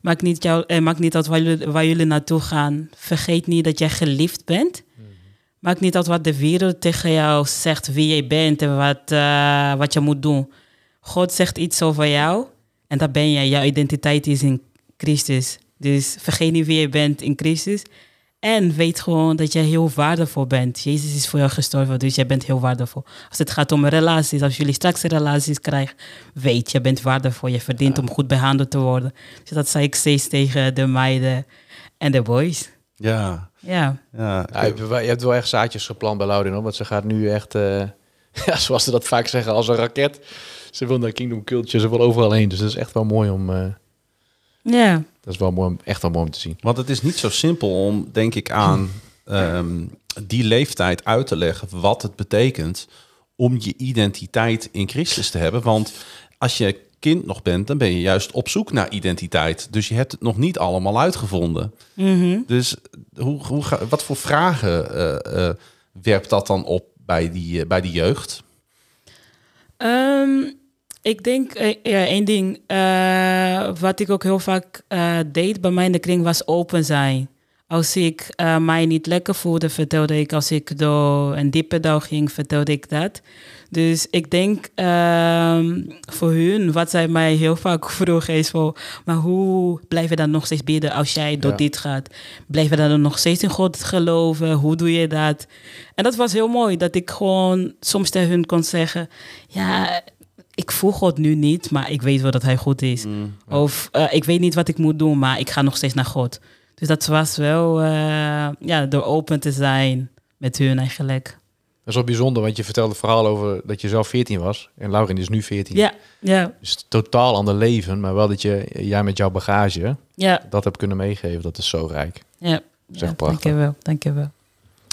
Maakt niet, jou, eh, maakt niet uit waar jullie, waar jullie naartoe gaan. Vergeet niet dat jij geliefd bent. Maakt niet uit wat de wereld tegen jou zegt, wie jij bent en wat, eh, wat je moet doen. God zegt iets over jou en dat ben jij. Jouw identiteit is in Christus. Dus vergeet niet wie je bent in Christus. En weet gewoon dat jij heel waardevol bent. Jezus is voor jou gestorven, dus jij bent heel waardevol. Als het gaat om relaties, als jullie straks relaties krijgen, weet je bent waardevol. Je verdient om goed behandeld te worden. Dus dat zei ik steeds tegen de meiden en de boys. Ja, Ja, ja. Ja, je, hebt wel, je hebt wel echt zaadjes geplant bij Laudin, hoor. Want ze gaat nu echt, eh, ja, zoals ze dat vaak zeggen, als een raket. Ze wil naar Kingdom Culture, ze wil overal heen. Dus dat is echt wel mooi om, eh, ja. dat is wel mooi, echt wel mooi om te zien. Want het is niet zo simpel om, denk ik, aan ehm, die leeftijd uit te leggen wat het betekent om je identiteit in Christus te hebben. Want als je kind nog bent, dan ben je juist op zoek naar identiteit. Dus je hebt het nog niet allemaal uitgevonden. Mhm. Dus hoe, hoe wat voor vragen eh, eh, werpt dat dan op bij die, eh, bij die jeugd? Ehm, ik denk, eh, ja, één ding. eh, wat ik ook heel vaak eh, deed bij mij in de kring was open zijn. Als ik mij niet lekker voelde, vertelde ik. Als ik door een diepe dag ging, vertelde ik dat. Dus ik denk ehm, voor hun, wat zij mij heel vaak vroegen is voor, maar hoe blijf je dan nog steeds bidden als jij door Ja. dit gaat? Blijf je dan nog steeds in God geloven? Hoe doe je dat? En dat was heel mooi, dat ik gewoon soms tegen hun kon zeggen, ja, ik voel God nu niet, maar ik weet wel dat hij goed is. Of eh, ik weet niet wat ik moet doen, maar ik ga nog steeds naar God. Dus dat was wel, eh, ja, door open te zijn met hun eigenlijk. Dat is wel bijzonder, want je vertelde het verhaal over dat je zelf 14 was. En Laurin is nu 14. Ja, ja, Dus totaal ander leven, maar wel dat je, jij met jouw bagage ja, dat hebt kunnen meegeven. Dat is zo rijk. ja. Zeg ja prachtig. dankjewel, dankjewel.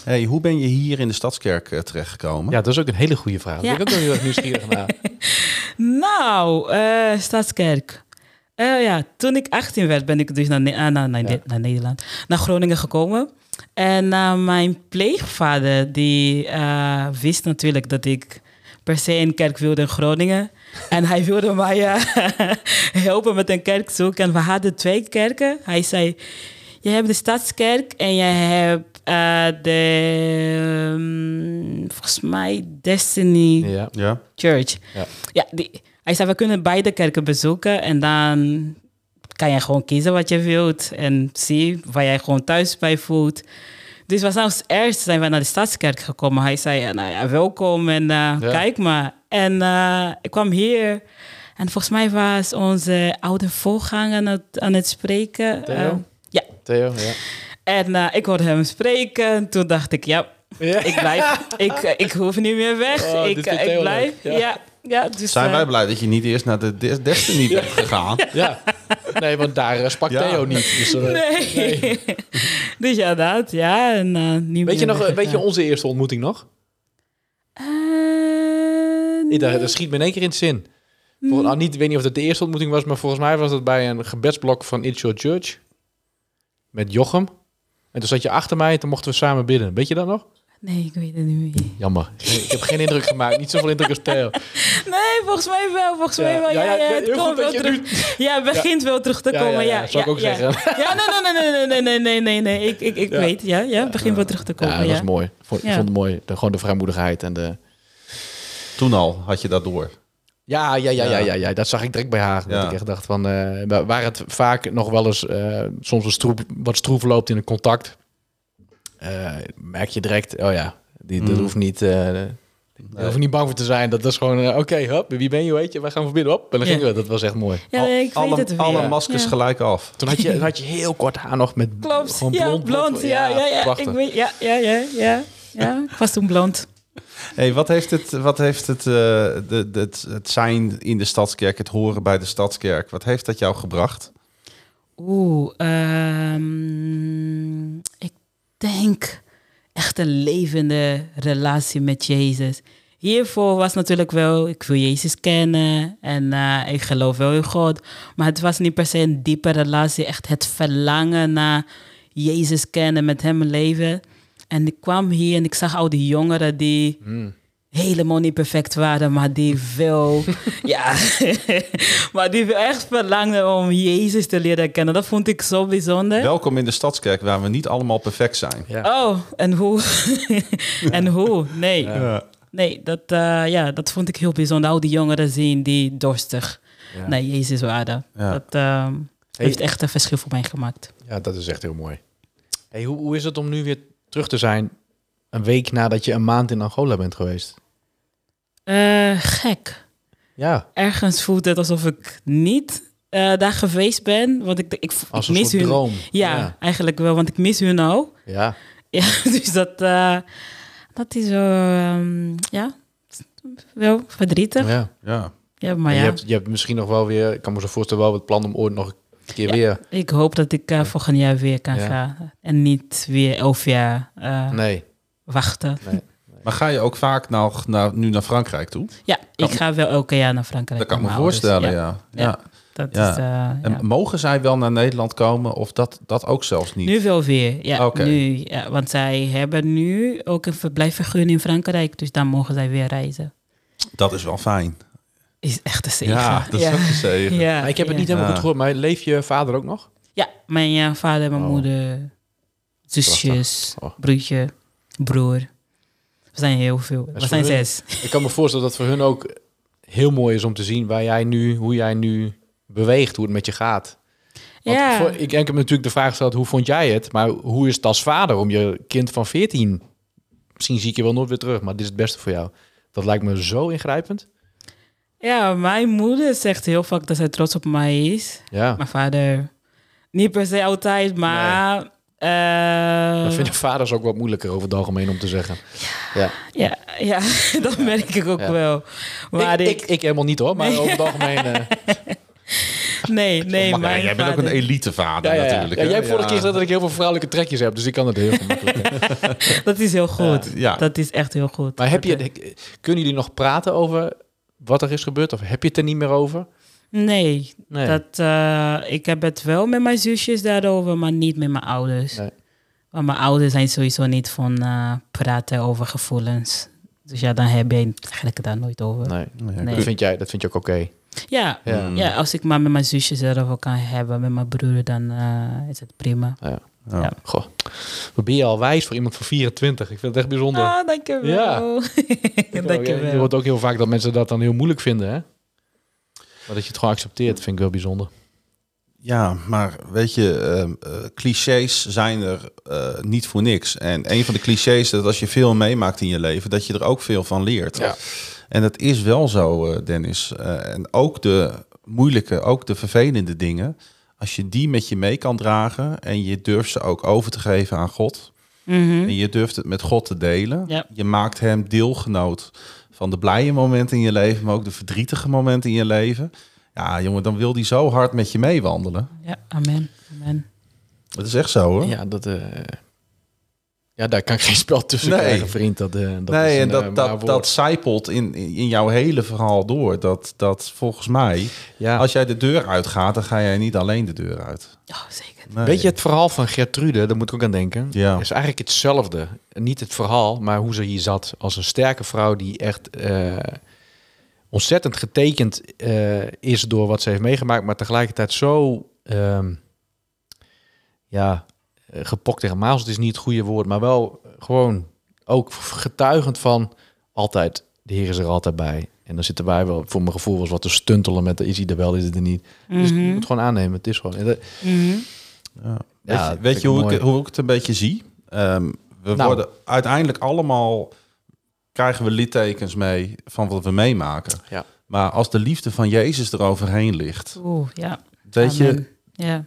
Hey, hoe ben je hier in de Stadskerk eh, terechtgekomen? Ja, dat is ook een hele goede vraag. Ja. ben ik ook wel heel erg nieuwsgierig naar. Nou, eh, Stadskerk. Eh, ja, toen ik 18 werd, ben ik dus naar, Ne- naar, naar, Ja. naar Nederland, naar Groningen gekomen. En mijn pleegvader, die eh, wist natuurlijk dat ik per se een kerk wilde in Groningen. En hij wilde mij helpen met een kerk zoeken. En we hadden twee kerken. Hij zei, je hebt de Stadskerk en je hebt eh, de, mm, volgens mij Destiny Ja. Ja. Church. Ja. Ja, die, hij zei, we kunnen beide kerken bezoeken en dan kan je gewoon kiezen wat je wilt en zie waar jij gewoon thuis bij voelt. Dus was als eerst zijn we naar de Stadskerk gekomen. Hij zei, ja, nou ja, welkom en eh, kijk maar. En eh, ik kwam hier en volgens mij was onze oude voorganger aan het, aan het spreken. Theo? Ja, Theo, ja. En eh, ik hoorde hem spreken. Toen dacht ik, ja, Ja. ik blijf. ik, eh, ik hoef niet meer weg. Oh, ik, eh, ik blijf. leuk, ja. Ja. Ja, dus, Zijn wij blij dat je niet eerst naar de Des- Destiny bent gegaan? Ja. Nee, want daar sprak Ja. Theo niet. Dus, Nee. dus ja, dat. Ja, en, niet Weet je, nog, weet je onze eerste ontmoeting nog? Eh, dacht, dat schiet me in één keer in het zin. Voor, nou, niet, ik weet niet of het de eerste ontmoeting was, maar volgens mij was het bij een gebedsblok van It's Your Church. Met Jochem. En toen zat je achter mij en toen mochten we samen bidden. Weet je dat nog? Nee, ik weet het niet meer. Jammer. Ik heb geen indruk gemaakt. Niet zoveel indruk als Theo. Nee, volgens mij wel. Volgens mij wel. Ja, Ja, het komt wel terug. Ja, het begint wel terug te Ja, komen. ja, Ja, ja, zou ik ook ja. zeggen. Ja, nee, nee, nee, nee, nee, nee, nee, nee, nee. Ik, ik, ik Ja. weet. Ja, ja, het begint wel terug te komen. Ja, dat Ja, was mooi. Vond, Ik vond het mooi. De, gewoon de vrijmoedigheid en de... Toen al had je dat door. Ja, ja, ja, ja, Ja. ja. Dat zag ik direct bij haar. Dat Ja. ik echt dacht van... eh, waar- het vaak nog wel eens eh, soms een stroef, wat stroef loopt in een contact... eh, merk je direct, oh ja, die, dat Mm. hoeft niet... eh hoef niet bang voor te zijn. Dat is gewoon, oké, hup, wie ben je, weet je? Wij gaan verbinden, op. En dan Ja. gingen we. Dat was echt mooi. Ja, nee, ik alle, weet het weer. alle maskers Ja. gelijk af. Toen had je, toen had je heel kort haar nog met Klopt. gewoon ja, blond. blond. Ja, ja, ja. Ik weet, ja, ja, ja, ja. Ja, ik was toen blond. Hey, wat heeft het, wat heeft het, eh, de, de, het, zijn in de stadskerk, het horen bij de stadskerk, wat heeft dat jou gebracht? Oeh, ehm, ik denk echt een levende relatie met Jezus. Hiervoor was natuurlijk wel, ik wil Jezus kennen en eh, ik geloof wel in God. Maar het was niet per se een diepe relatie, echt het verlangen naar Jezus kennen, met hem leven. En ik kwam hier en ik zag al die jongeren die Mm. helemaal niet perfect waren, maar die veel, ja, maar die veel echt verlangden om Jezus te leren kennen. Dat vond ik zo bijzonder. Welkom in de stadskerk waar we niet allemaal perfect zijn. Ja. Oh, en hoe? en hoe? Nee, Ja. nee, dat, eh, ja, dat vond ik heel bijzonder. Al die jongeren zien die dorstig Ja. naar Jezus waren. Ja. Dat eh, Hey. heeft echt een verschil voor mij gemaakt. Ja, dat is echt heel mooi. Hey, hoe, hoe is het om nu weer terug te zijn, een week nadat je een maand in Angola bent geweest? Eh, gek. Ja, Ergens voelt het alsof ik niet eh, daar geweest ben. Want ik, ik, als ik mis soort hun. droom. Ja, ja. eigenlijk wel, want ik mis hun nou. Ja. Ja, dus dat, eh, dat is wel, ehm, ja, wel verdrietig. Ja, ja. Ja. maar ja, Je, hebt, je hebt misschien nog wel weer, ik kan me zo voorstellen, wel het plan om ooit nog een keer Ja. weer. ik hoop dat ik eh, volgend jaar weer kan Ja. gaan. En niet weer elf jaar eh, Nee. wachten. nee. Maar ga je ook vaak nou, nou, nu naar Frankrijk toe? Ja, ik ga wel elke jaar naar Frankrijk. Dat kan ik me voorstellen, ja. ja. Ja. Dat Ja. is, eh, En ja. mogen zij wel naar Nederland komen of dat, dat ook zelfs niet? Nu wel weer, ja. Oké. Nu, ja. Want zij hebben nu ook een verblijfvergunning in Frankrijk. Dus dan mogen zij weer reizen. Dat is wel fijn. Is echt een zegen. Ja, dat is ook een zegen. Ja, Maar ik heb het niet helemaal Ja. goed gehoord, maar leef je vader ook nog? Ja, mijn ja, vader, mijn Oh. moeder, zusjes, Oh. broertje, broer. We zijn heel veel. We zijn zes. Ik kan me voorstellen dat voor hun ook heel mooi is om te zien waar jij nu, hoe jij nu beweegt, hoe het met je gaat. Want Ja. voor- ik, ik heb natuurlijk de vraag gesteld, hoe vond jij het? Maar hoe is het als vader om je kind van 14, misschien zie ik je wel nooit weer terug, maar dit is het beste voor jou. Dat lijkt me zo ingrijpend. Ja, mijn moeder zegt heel vaak dat zij trots op mij is. Ja, Mijn vader niet per se altijd, maar... eh, dat vinden vaders ook wat moeilijker over het algemeen om te zeggen. Ja. ja, ja, dat merk ik ook Ja. wel. Maar ik, ik, ik, ik helemaal niet hoor, maar over het algemeen... eh, nee, nee, Maar mijn jij bent ook een vader- ja, ja. natuurlijk. Jij hebt vorige Ja. keer gezegd dat ik heel veel vrouwelijke trekjes heb, dus ik kan het heel gemakkelijk. Dat is heel goed. Ja. Dat is echt heel goed. Maar heb je, kunnen jullie nog praten over wat er is gebeurd? Of heb je het er niet meer over? Nee, Nee. Dat, eh, ik heb het wel met mijn zusjes daarover, maar niet met mijn ouders. Nee. Want mijn ouders zijn sowieso niet van eh, praten over gevoelens. Dus ja, dan heb je het eigenlijk daar nooit over. nee. Nee, Nee. Dat, vind jij, dat vind je ook oké. Ja, Ja. ja, als ik maar met mijn zusjes erover kan hebben, met mijn broer, dan eh, is het prima. Ja. Ja. Ja. Goh, wat ben je al wijs voor iemand van 24? Ik vind het echt bijzonder. Ah, dankjewel. Ja. Ja. Je hoort ook heel vaak dat mensen dat dan heel moeilijk vinden, hè? Maar dat je het gewoon accepteert, vind ik wel bijzonder. Ja, maar weet je, ehm, eh, clichés zijn er eh, niet voor niks. En een van de clichés is dat als je veel meemaakt in je leven, dat je er ook veel van leert. Ja. En dat is wel zo, eh, Dennis. Eh, en ook de moeilijke, ook de vervelende dingen, als je die met je mee kan dragen en je durft ze ook over te geven aan God. Mhm. En je durft het met God te delen. Ja. Je maakt hem deelgenoot van de blije momenten in je leven, maar ook de verdrietige momenten in je leven. Ja, jongen, dan wil die zo hard met je meewandelen. Ja, amen. amen. Dat is echt zo, hoor. Ja, dat, eh, ja, daar kan ik geen spel tussen Nee. krijgen, vriend. Dat, eh, dat nee, is en dat, eh, dat, zijpelt in, in jouw hele verhaal door. Dat, dat volgens mij, ja. als jij de deur uitgaat, dan ga jij niet alleen de deur uit. Oh, zeker. Nee. Weet je, het verhaal van Gertrude, daar moet ik ook aan denken, Ja. is eigenlijk hetzelfde. Niet het verhaal, maar hoe ze hier zat. Als een sterke vrouw die echt eh, ontzettend getekend eh, is door wat ze heeft meegemaakt, maar tegelijkertijd zo ehm, ja, gepokt tegen maals, is niet het goede woord, maar wel gewoon ook getuigend van altijd, de Heer is er altijd bij. En dan zitten wij wel, voor mijn gevoel, was wat te stuntelen met is hij er wel, is hij er niet. Dus je moet gewoon aannemen, het is gewoon. Mhm. Ja. Ja, weet je, weet hoe, mooi. ik, hoe ik het een beetje zie? Ehm, we Nou. worden uiteindelijk allemaal, krijgen we littekens mee van wat we meemaken. Ja. Maar als de liefde van Jezus eroverheen ligt, Oeh, ja. weet je. Ja.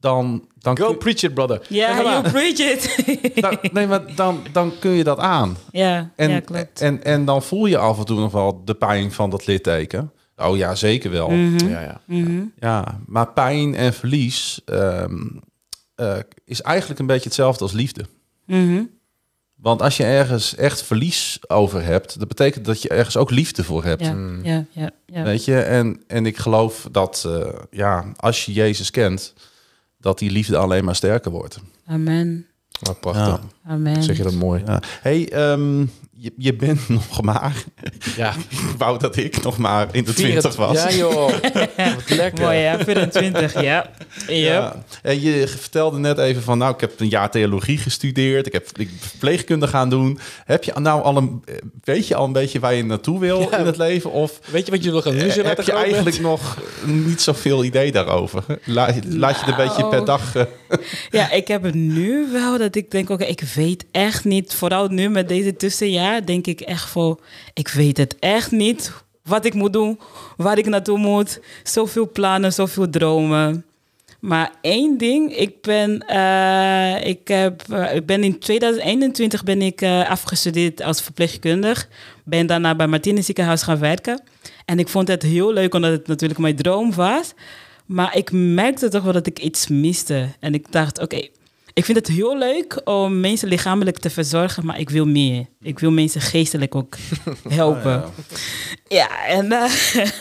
dan, dan, Go kun, preach it, brother. Ja, Zeg maar. you preach it. dan, nee, maar dan, dan kun je dat aan. ja, En, ja, klopt. en, en dan voel je af en toe nog wel de pijn van dat litteken. Oh ja, zeker wel. Mhm. Ja, ja. Mhm. Ja, maar pijn en verlies ehm, eh, is eigenlijk een beetje hetzelfde als liefde. Mhm. Want als je ergens echt verlies over hebt, dat betekent dat je ergens ook liefde voor hebt. Ja, Mm. ja, ja, ja. Weet je, en, en ik geloof dat eh, ja, als je Jezus kent, dat die liefde alleen maar sterker wordt. Amen. Oh, prachtig. Ja. Amen. Zeg je dat mooi. Ja. Hey, ehm, je, je bent nog maar, Ja. ik wou dat ik nog maar in de twintig was. Ja, joh. Wat lekker. Mooi, ja. 24, ja. Ja. Ja. En je vertelde net even van, nou, ik heb een jaar theologie gestudeerd. Ik heb ik verpleegkunde gaan doen. Heb je nou al een, weet je al een beetje waar je naartoe wil Ja. in het leven? Of Weet je wat je nog gaan doen? eh, heb je eigenlijk nog niet zoveel idee daarover? Laat, laat je het een beetje per Nou. dag... eh, Ja, ik heb het nu wel dat ik denk, oké, ik weet echt niet. Vooral nu met deze tussenjaar denk ik echt voor, ik weet het echt niet wat ik moet doen, waar ik naartoe moet. Zoveel plannen, zoveel dromen. Maar één ding, ik ben, eh, ik heb, eh, ik ben in 2021 ben ik eh, afgestudeerd als verpleegkundig. Ben daarna bij Martini ziekenhuis gaan werken. En ik vond het heel leuk, omdat het natuurlijk mijn droom was. Maar ik merkte toch wel dat ik iets miste. En ik dacht, oké, ik vind het heel leuk om mensen lichamelijk te verzorgen, maar ik wil meer. Ik wil mensen geestelijk ook helpen. Oh, ja. en, eh,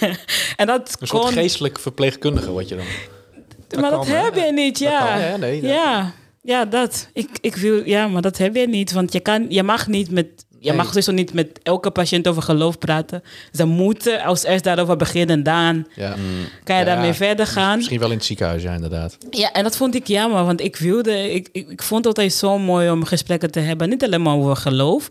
en dat Een soort kon... geestelijk verpleegkundige word je dan. maar dat kan, hè? heb je niet, ja. kan, hè? Nee, dat- ja. Ja, dat. Ik, ik wil, ja, maar dat heb je niet. Want je, kan, je mag niet met... Je mag sowieso niet met elke patiënt over geloof praten. Ze moeten als eerst daarover beginnen. En dan Ja. kan je Ja, daarmee verder gaan. Misschien wel in het ziekenhuis, ja, inderdaad. Ja, en dat vond ik jammer, want ik wilde, ik, ik, ik vond het altijd zo mooi om gesprekken te hebben. Niet alleen maar over geloof,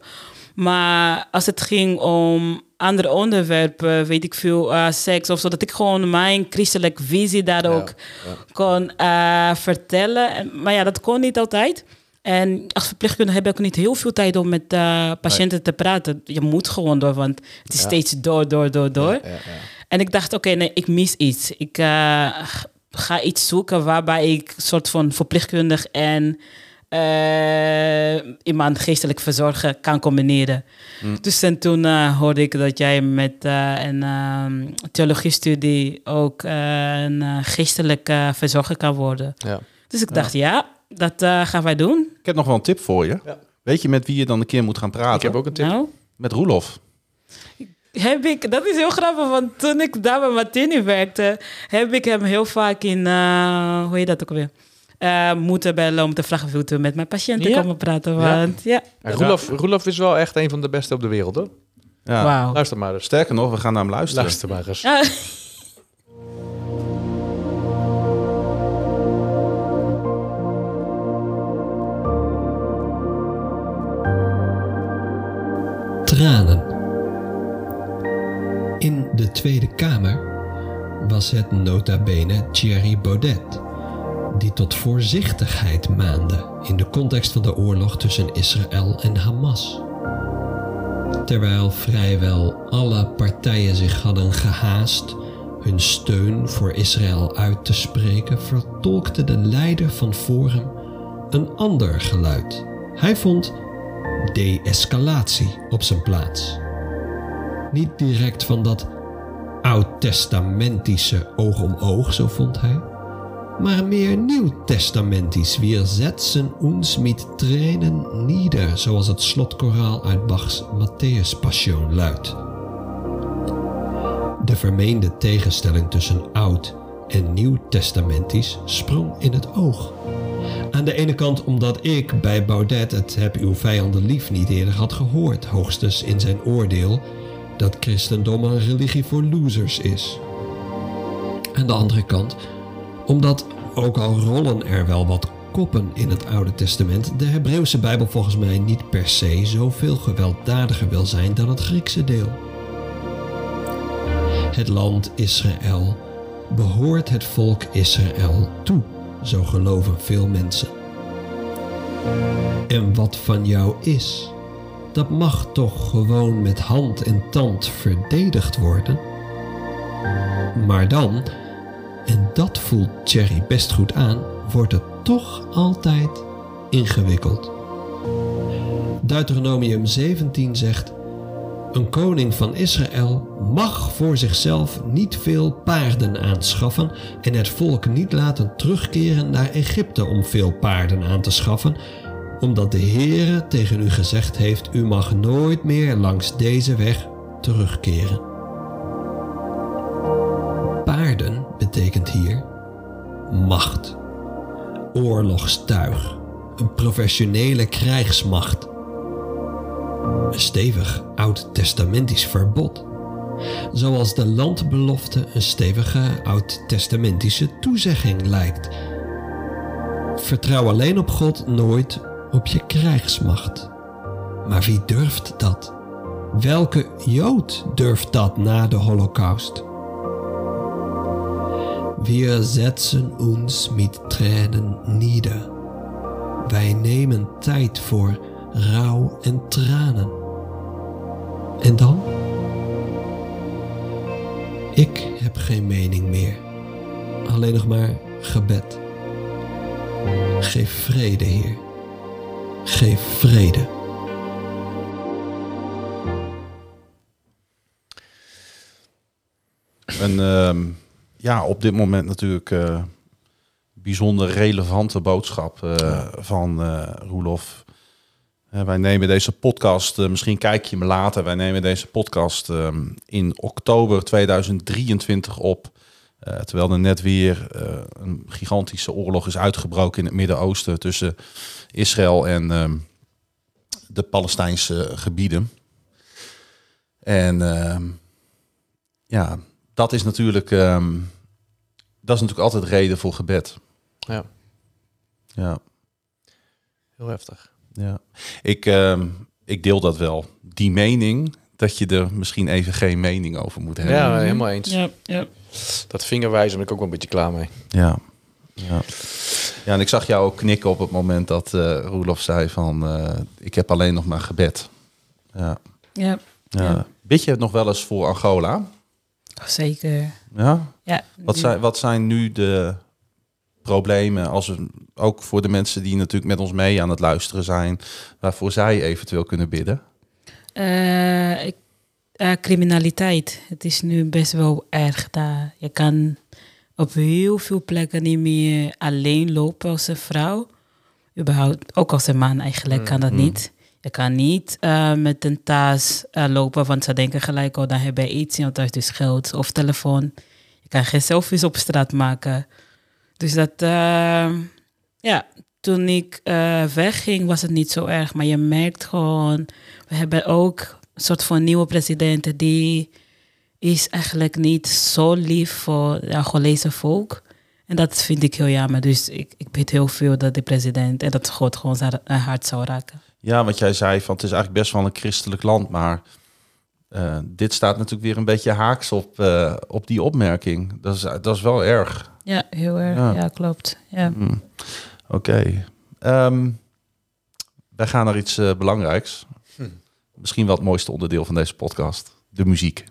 maar als het ging om andere onderwerpen, weet ik veel, eh, seks of zo, dat ik gewoon mijn christelijke visie daar ook kon eh, vertellen. En- Maar ja, dat kon niet altijd. En als verpleegkundige heb ik ook niet heel veel tijd om met eh, patiënten te praten. Je moet gewoon door, want het is Ja. steeds door, door, door, door. Ja, ja. En ik dacht, oké, nee, ik mis iets. Ik eh, ga iets zoeken waarbij ik soort van verpleegkundig en eh, iemand geestelijk verzorgen kan combineren. Dus en toen hoorde ik dat jij met een ehm theologiestudie ook een geestelijke verzorger kan worden. Ja. Dus ik dacht, ja, dat gaan wij doen. Ik heb nog wel een tip voor je. Ja. Weet je met wie je dan een keer moet gaan praten? Ik heb ook een tip. Nou, Met Roelof. heb ik, dat is heel grappig, want toen ik daar bij Martini werkte, heb ik hem heel vaak in, eh, hoe heet dat ook alweer? Eh, moeten bellen om te vragen of met mijn patiënten Ja? komen praten. Ja. Want ja, En Roelof, Roelof is wel echt een van de beste op de wereld, hoor. Ja. Luister maar eens. Sterker nog, we gaan naar hem luisteren. Luister maar eens. Tweede Kamer was het nota bene Thierry Baudet, die tot voorzichtigheid maande in de context van de oorlog tussen Israël en Hamas. Terwijl vrijwel alle partijen zich hadden gehaast hun steun voor Israël uit te spreken, vertolkte de leider van Forum een ander geluid. Hij vond de-escalatie op zijn plaats. Niet direct van dat oud-testamentische oog om oog, zo vond hij, maar meer nieuw-testamentisch. Wir setzen uns mit Tränen nieder, zoals het slotkoraal uit Bachs Matthäus Passion luidt. De vermeende tegenstelling tussen oud en nieuw-testamentisch sprong in het oog. Aan de ene kant omdat ik bij Baudet het heb uw vijanden lief niet eerder had gehoord, hoogstens in zijn oordeel dat christendom een religie voor losers is. Aan de andere kant omdat, ook al rollen er wel wat koppen in het Oude Testament, de Hebreeuwse Bijbel volgens mij niet per se zoveel gewelddadiger wil zijn dan het Griekse deel. Het land Israël behoort het volk Israël toe, zo geloven veel mensen. En wat van jou is, dat mag toch gewoon met hand en tand verdedigd worden? Maar dan, en dat voelt Thierry best goed aan, wordt het toch altijd ingewikkeld. Deuteronomium 17 zegt: Een koning van Israël mag voor zichzelf niet veel paarden aanschaffen en het volk niet laten terugkeren naar Egypte om veel paarden aan te schaffen, omdat de Heere tegen u gezegd heeft: U mag nooit meer langs deze weg terugkeren. Paarden betekent hier macht, oorlogstuig, een professionele krijgsmacht, een stevig oud-testamentisch verbod, zoals de landbelofte een stevige oud-testamentische toezegging lijkt. Vertrouw alleen op God, nooit op je krijgsmacht. Maar wie durft dat? Welke Jood durft dat na de Holocaust? Wir setzen uns mit Tränen nieder. Wij nemen tijd voor rouw en tranen. En dan? Ik heb geen mening meer. Alleen nog maar gebed. Geef vrede, Heer. Geef vrede. Een ehm, ja, op dit moment natuurlijk eh, bijzonder relevante boodschap eh, van eh Roelof. Wij nemen deze podcast, misschien kijk je me later, wij nemen deze podcast ehm, in oktober 2023 op. eh, terwijl er net weer eh, een gigantische oorlog is uitgebroken in het Midden-Oosten tussen Israël en ehm, de Palestijnse gebieden. En ehm, ja, dat is natuurlijk, ehm, dat is natuurlijk altijd reden voor gebed. Ja, Ja, heel heftig. ja. Ik, ehm, ik deel dat wel. Die mening dat je er misschien even geen mening over moet hebben. Ja, helemaal eens. Ja, ja. Dat vingerwijzen ben ik ook wel een beetje klaar mee. Ja. Ja. ja, en ik zag jou ook knikken op het moment dat eh Roelof zei van... eh, ik heb alleen nog maar gebed. Ja. ja. Ja. Ja. Bid je het nog wel eens voor Angola? Zeker. Ja? Ja. Wat zijn, wat zijn nu de problemen, als we, ook voor de mensen die natuurlijk met ons mee aan het luisteren zijn, waarvoor zij eventueel kunnen bidden? Eh, ik, eh, criminaliteit. Het is nu best wel erg daar. Je kan op heel veel plekken niet meer alleen lopen als een vrouw. Überhaupt, ook als een man eigenlijk kan dat niet. Je kan niet eh, met een tas eh, lopen, want ze denken gelijk, oh, dan heb je iets in thuis, dus geld of telefoon. Je kan geen selfies op straat maken. Dus dat, ja, toen ik wegging was het niet zo erg. Maar je merkt gewoon, we hebben ook soort van nieuwe president die is eigenlijk niet zo lief voor het Angolese volk. En dat vind ik heel jammer. Dus ik, ik bid heel veel dat de president en dat God gewoon zijn hart zou raken. Ja, wat jij zei, van het is eigenlijk best wel een christelijk land, maar eh, dit staat natuurlijk weer een beetje haaks op, eh, op die opmerking. Dat is, dat is wel erg. Ja, heel erg. Ja. Ja, klopt. Ja. Hmm. Oké. Ehm, wij gaan naar iets eh, belangrijks. Misschien wel het mooiste onderdeel van deze podcast. De muziek.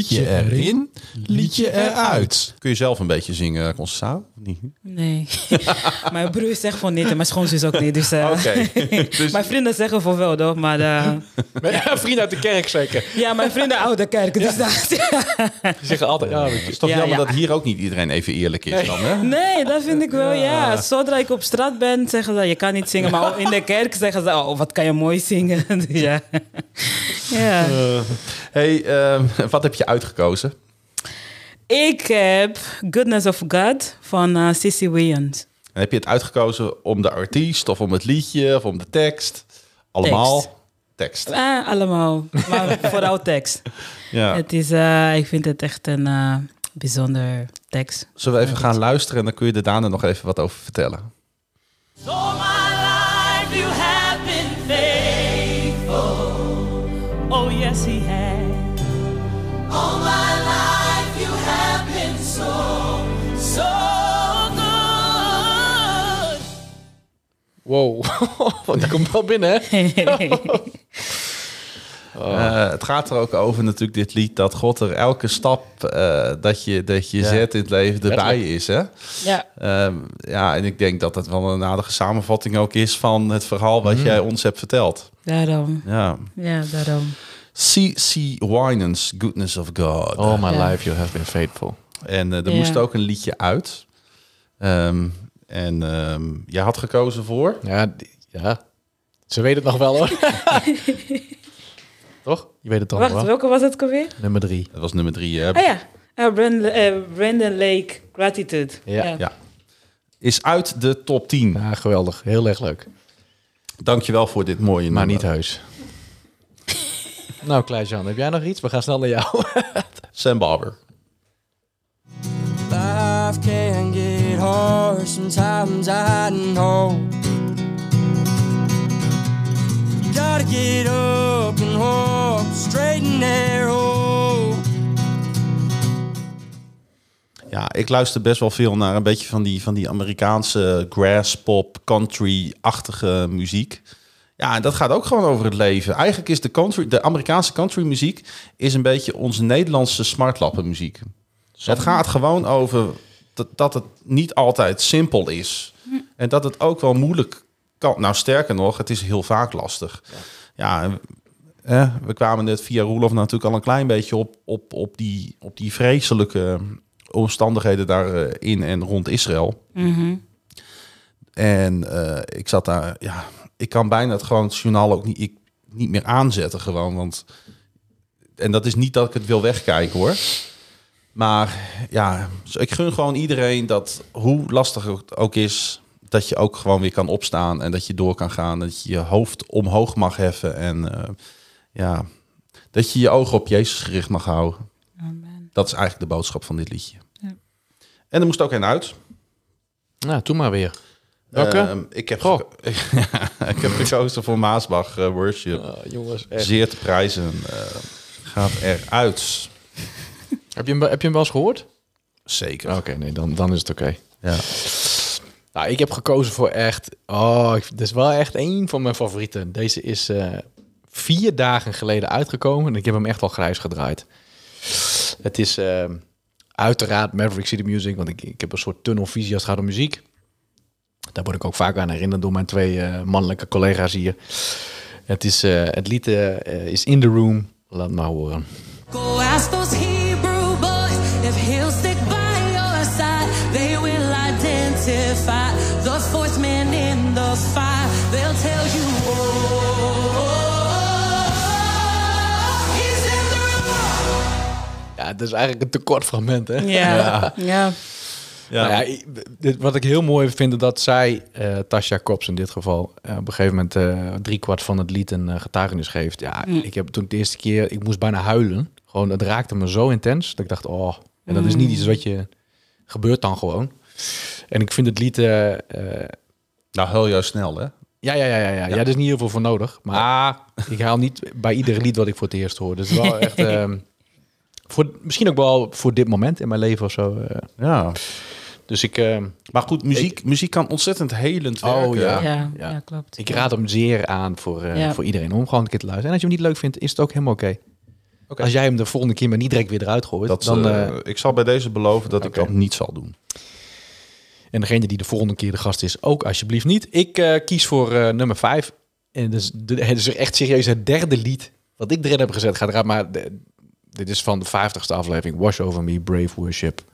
Liedje erin, liedje eruit. Kun je zelf een beetje zingen, Constance? Niet? Nee. mijn broer zegt van niet en mijn schoonzus ook niet. Dus, eh, Oké. Dus- mijn vrienden zeggen van wel, toch? Maar eh, Vriend uit de kerk zeker. ja, mijn vrienden oude kerk. Dus dat, Die zeggen altijd, ja. Het is toch Ja, jammer ja. dat hier ook niet iedereen even eerlijk is dan, hè? Nee, dat vind ik wel, ja. Zodra ik op straat ben, zeggen ze, je kan niet zingen. Maar in de kerk zeggen ze, oh, wat kan je mooi zingen. Dus ja. ja. hey, ehm, wat heb je uitgekozen? Ik heb Goodness of God van eh Sissy Williams. En heb je het uitgekozen om de artiest of om het liedje of om de tekst? Allemaal tekst. Eh, allemaal, maar vooral tekst. Ja. Het is, eh, ik vind het echt een eh, bijzonder tekst. Zullen we even gaan luisteren en dan kun je er daarna nog even wat over vertellen. So my life you have been faithful. Oh yes, he Wow, die komt wel binnen, hè? Eh, het gaat er ook over natuurlijk dit lied dat God er elke stap eh, dat je, dat je Ja. zet in het leven erbij is. Hè? Ja, Ehm, ja, en ik denk dat dat wel een aardige samenvatting ook is van het verhaal wat jij ons hebt verteld. daarom. Ja. Ja, daarom. C.C. Winans, Goodness of God. All my Ja. life you have been faithful. En eh, er Ja. moest ook een liedje uit. Ehm, en ehm jij had gekozen voor... Ja, ja. Ze weten het nog wel, hoor. Toch? Je weet het toch nog Wacht, wel? welke was het alweer? Nummer drie. Dat was nummer drie. hè? Ah ja, uh, Brandon, eh, Brandon Lake, Gratitude. Ja. Ja. Is uit de top 10. Ja, geweldig. Heel erg leuk. Dankjewel voor dit mooie Maar nummer. niet heus. nou, Klaas-Jan, heb jij nog iets? We gaan snel naar jou. Sam Barber. Life can get hard, sometimes I know. You gotta get up and walk straight and narrow. Ja, ik luister best wel veel naar een beetje van die, van die Amerikaanse grass pop, country-achtige muziek. Ja, en dat gaat ook gewoon over het leven. Eigenlijk is de, country, de Amerikaanse country muziek is een beetje onze Nederlandse smartlappen muziek. Het gaat gewoon over dat, dat het niet altijd simpel is. En dat het ook wel moeilijk kan. Nou, sterker nog, het is heel vaak lastig. Ja, eh, we kwamen net via Roelof natuurlijk al een klein beetje op, op, op, die, op die vreselijke omstandigheden daar eh, in en rond Israël. Mhm. En eh, ik zat daar, ja, ik kan bijna het gewoon het journaal ook niet, ik, niet meer aanzetten gewoon, want en dat is niet dat ik het wil wegkijken hoor. Maar ja, dus ik gun gewoon iedereen dat hoe lastig het ook is, dat je ook gewoon weer kan opstaan en dat je door kan gaan, dat je je hoofd omhoog mag heffen en eh, ja, dat je je ogen op Jezus gericht mag houden. Amen. Dat is eigenlijk de boodschap van dit liedje. Ja. En er moest ook een uit. nou, doe maar weer. Welke? Ehm, ik, heb Goh. ik heb gekozen voor Maasbach eh, Worship. Ah, jongens, echt. Zeer te prijzen. eh, gaat eruit. Heb je, hem, heb je hem wel eens gehoord? Zeker. Oké, nee, dan, dan is het oké. Ja. Nou, ik heb gekozen voor echt... Oh, dit is wel echt één van mijn favorieten. Deze is eh, vier dagen geleden uitgekomen. En ik heb hem echt wel grijs gedraaid. Het is eh, uiteraard Maverick City Music. Want ik, ik heb een soort tunnelvisie als het gaat om muziek. Daar word ik ook vaak aan herinnerd door mijn twee eh, mannelijke collega's hier. Het, is, eh, het lied eh, is In The Room. Laat maar horen. Go ask those Hebrew boys if he'll stick by your side. They will identify the fourth man in the fire. They'll tell you, oh, he's in the room. Ja, het is eigenlijk een tekort fragment, hè? Ja, ja. Ja. Nou wat ik heel mooi vind, is dat zij, eh Tasha Kops in dit geval, eh, op een gegeven moment eh driekwart van het lied een getuigenis geeft. Ja, ik heb toen de eerste keer, ik moest bijna huilen. Gewoon, het raakte me zo intens dat ik dacht, oh, En dat is niet iets wat je gebeurt dan gewoon. En ik vind het lied, eh, eh, Nou, heel juist snel, hè? ja, ja, ja, ja, ja, ja. er is niet heel veel voor nodig. Maar ik haal niet bij ieder lied wat ik voor het eerst hoor. Dus wel echt, ehm, voor, misschien ook wel voor dit moment in mijn leven of zo. eh. Ja. dus ik, ehm, Maar goed, muziek, muziek kan ontzettend helend werken. Oh, ja. Ja, ja. ja. klopt. ik raad hem zeer aan voor, eh, Ja. voor iedereen om gewoon een keer te luisteren. En als je hem niet leuk vindt, is het ook helemaal oké. Als jij hem de volgende keer maar niet direct weer eruit gooit, Dat, dan... eh, eh, ik zal bij deze beloven dat ik dat niet zal doen. En degene die de volgende keer de gast is, ook alsjeblieft niet. Ik eh, kies voor eh, nummer 5. En dus, de, het is echt serieus het derde lied wat ik erin heb gezet. Gaat eruit, maar de- dit is van de vijftigste aflevering. Wash Over Me, Brave Worship.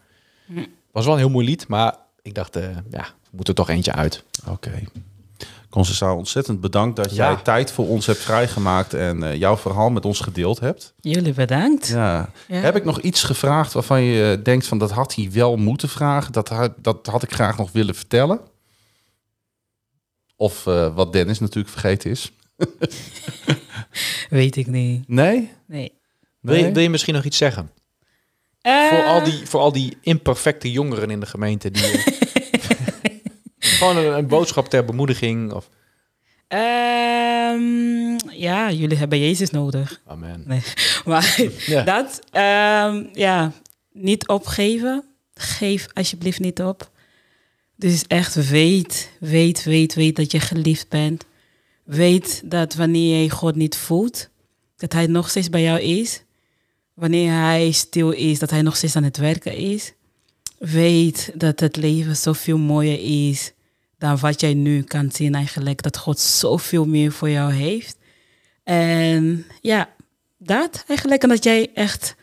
Was wel een heel mooi lied, maar ik dacht, eh, ja, we moeten er toch eentje uit. Oké. Constanza, ontzettend bedankt dat Ja. jij tijd voor ons hebt vrijgemaakt en eh, jouw verhaal met ons gedeeld hebt. Jullie bedankt. Ja. Ja. Heb ik nog iets gevraagd waarvan je denkt van dat had hij wel moeten vragen? Dat, had- dat had ik graag nog willen vertellen? Of eh, wat Dennis natuurlijk vergeten is? Weet ik niet. Nee? Nee. Wil, je, wil je misschien nog iets zeggen? Eh, Voor, al die, voor al die imperfecte jongeren in de gemeente. Die, eh, gewoon een, een boodschap ter bemoediging. Of, ehm, ja, jullie hebben Jezus nodig. amen. Nee. Maar Ja. dat, ehm, ja, niet opgeven. Geef alsjeblieft niet op. Dus echt weet, weet, weet, weet dat je geliefd bent. Weet dat wanneer je God niet voelt, dat Hij nog steeds bij jou is. Wanneer Hij stil is, dat Hij nog steeds aan het werken is. Weet dat het leven zoveel mooier is dan wat jij nu kan zien eigenlijk. Dat God zoveel meer voor jou heeft. En ja, dat eigenlijk. En dat jij echt,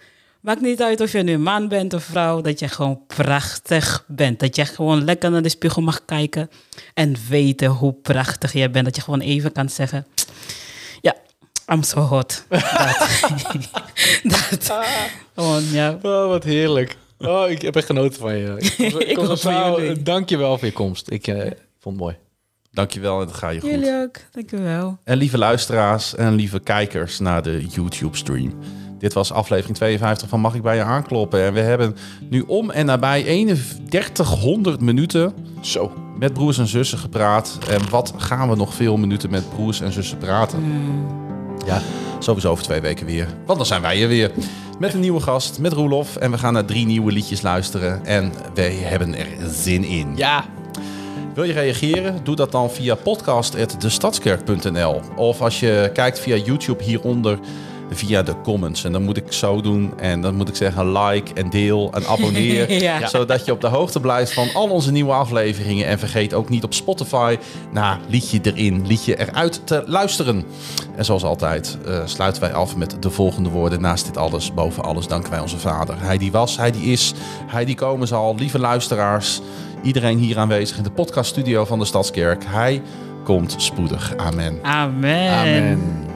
maakt niet uit of je nu een man bent of vrouw, dat je gewoon prachtig bent. Dat je gewoon lekker naar de spiegel mag kijken en weten hoe prachtig jij bent. Dat je gewoon even kan zeggen, ja, I'm so hot. Dat. dat. Gewoon, ja. Oh, wat heerlijk. Oh, ik heb echt genoten van je. Ik, Ik hoop van jullie. Dank je wel voor je komst. Ik eh, vond het mooi. Dankjewel en dat ga je goed. Jullie ook, dankjewel. En lieve luisteraars en lieve kijkers naar de YouTube-stream. Dit was aflevering 52 van Mag ik bij je aankloppen? En we hebben nu om en nabij 3100 minuten Zo. met broers en zussen gepraat. En wat gaan we nog veel minuten met broers en zussen praten? Ja. Sowieso over twee weken weer. Want dan zijn wij er weer. Met een nieuwe gast, met Roelof. En we gaan naar drie nieuwe liedjes luisteren. En wij hebben er zin in. Ja. Wil je reageren? Doe dat dan via podcast.destadskerk.nl Of als je kijkt via YouTube hieronder via de comments. En dan moet ik zo doen. En dan moet ik zeggen like en deel en abonneer. Ja. Zodat je op de hoogte blijft van al onze nieuwe afleveringen. En vergeet ook niet op Spotify naar liedje erin, liedje eruit te luisteren. En zoals altijd eh, sluiten wij af met de volgende woorden. Naast dit alles, boven alles, danken wij onze Vader. Hij die was, hij die is, hij die komen zal. Lieve luisteraars, iedereen hier aanwezig in de podcaststudio van de Stadskerk. Hij komt spoedig. Amen. Amen. Amen.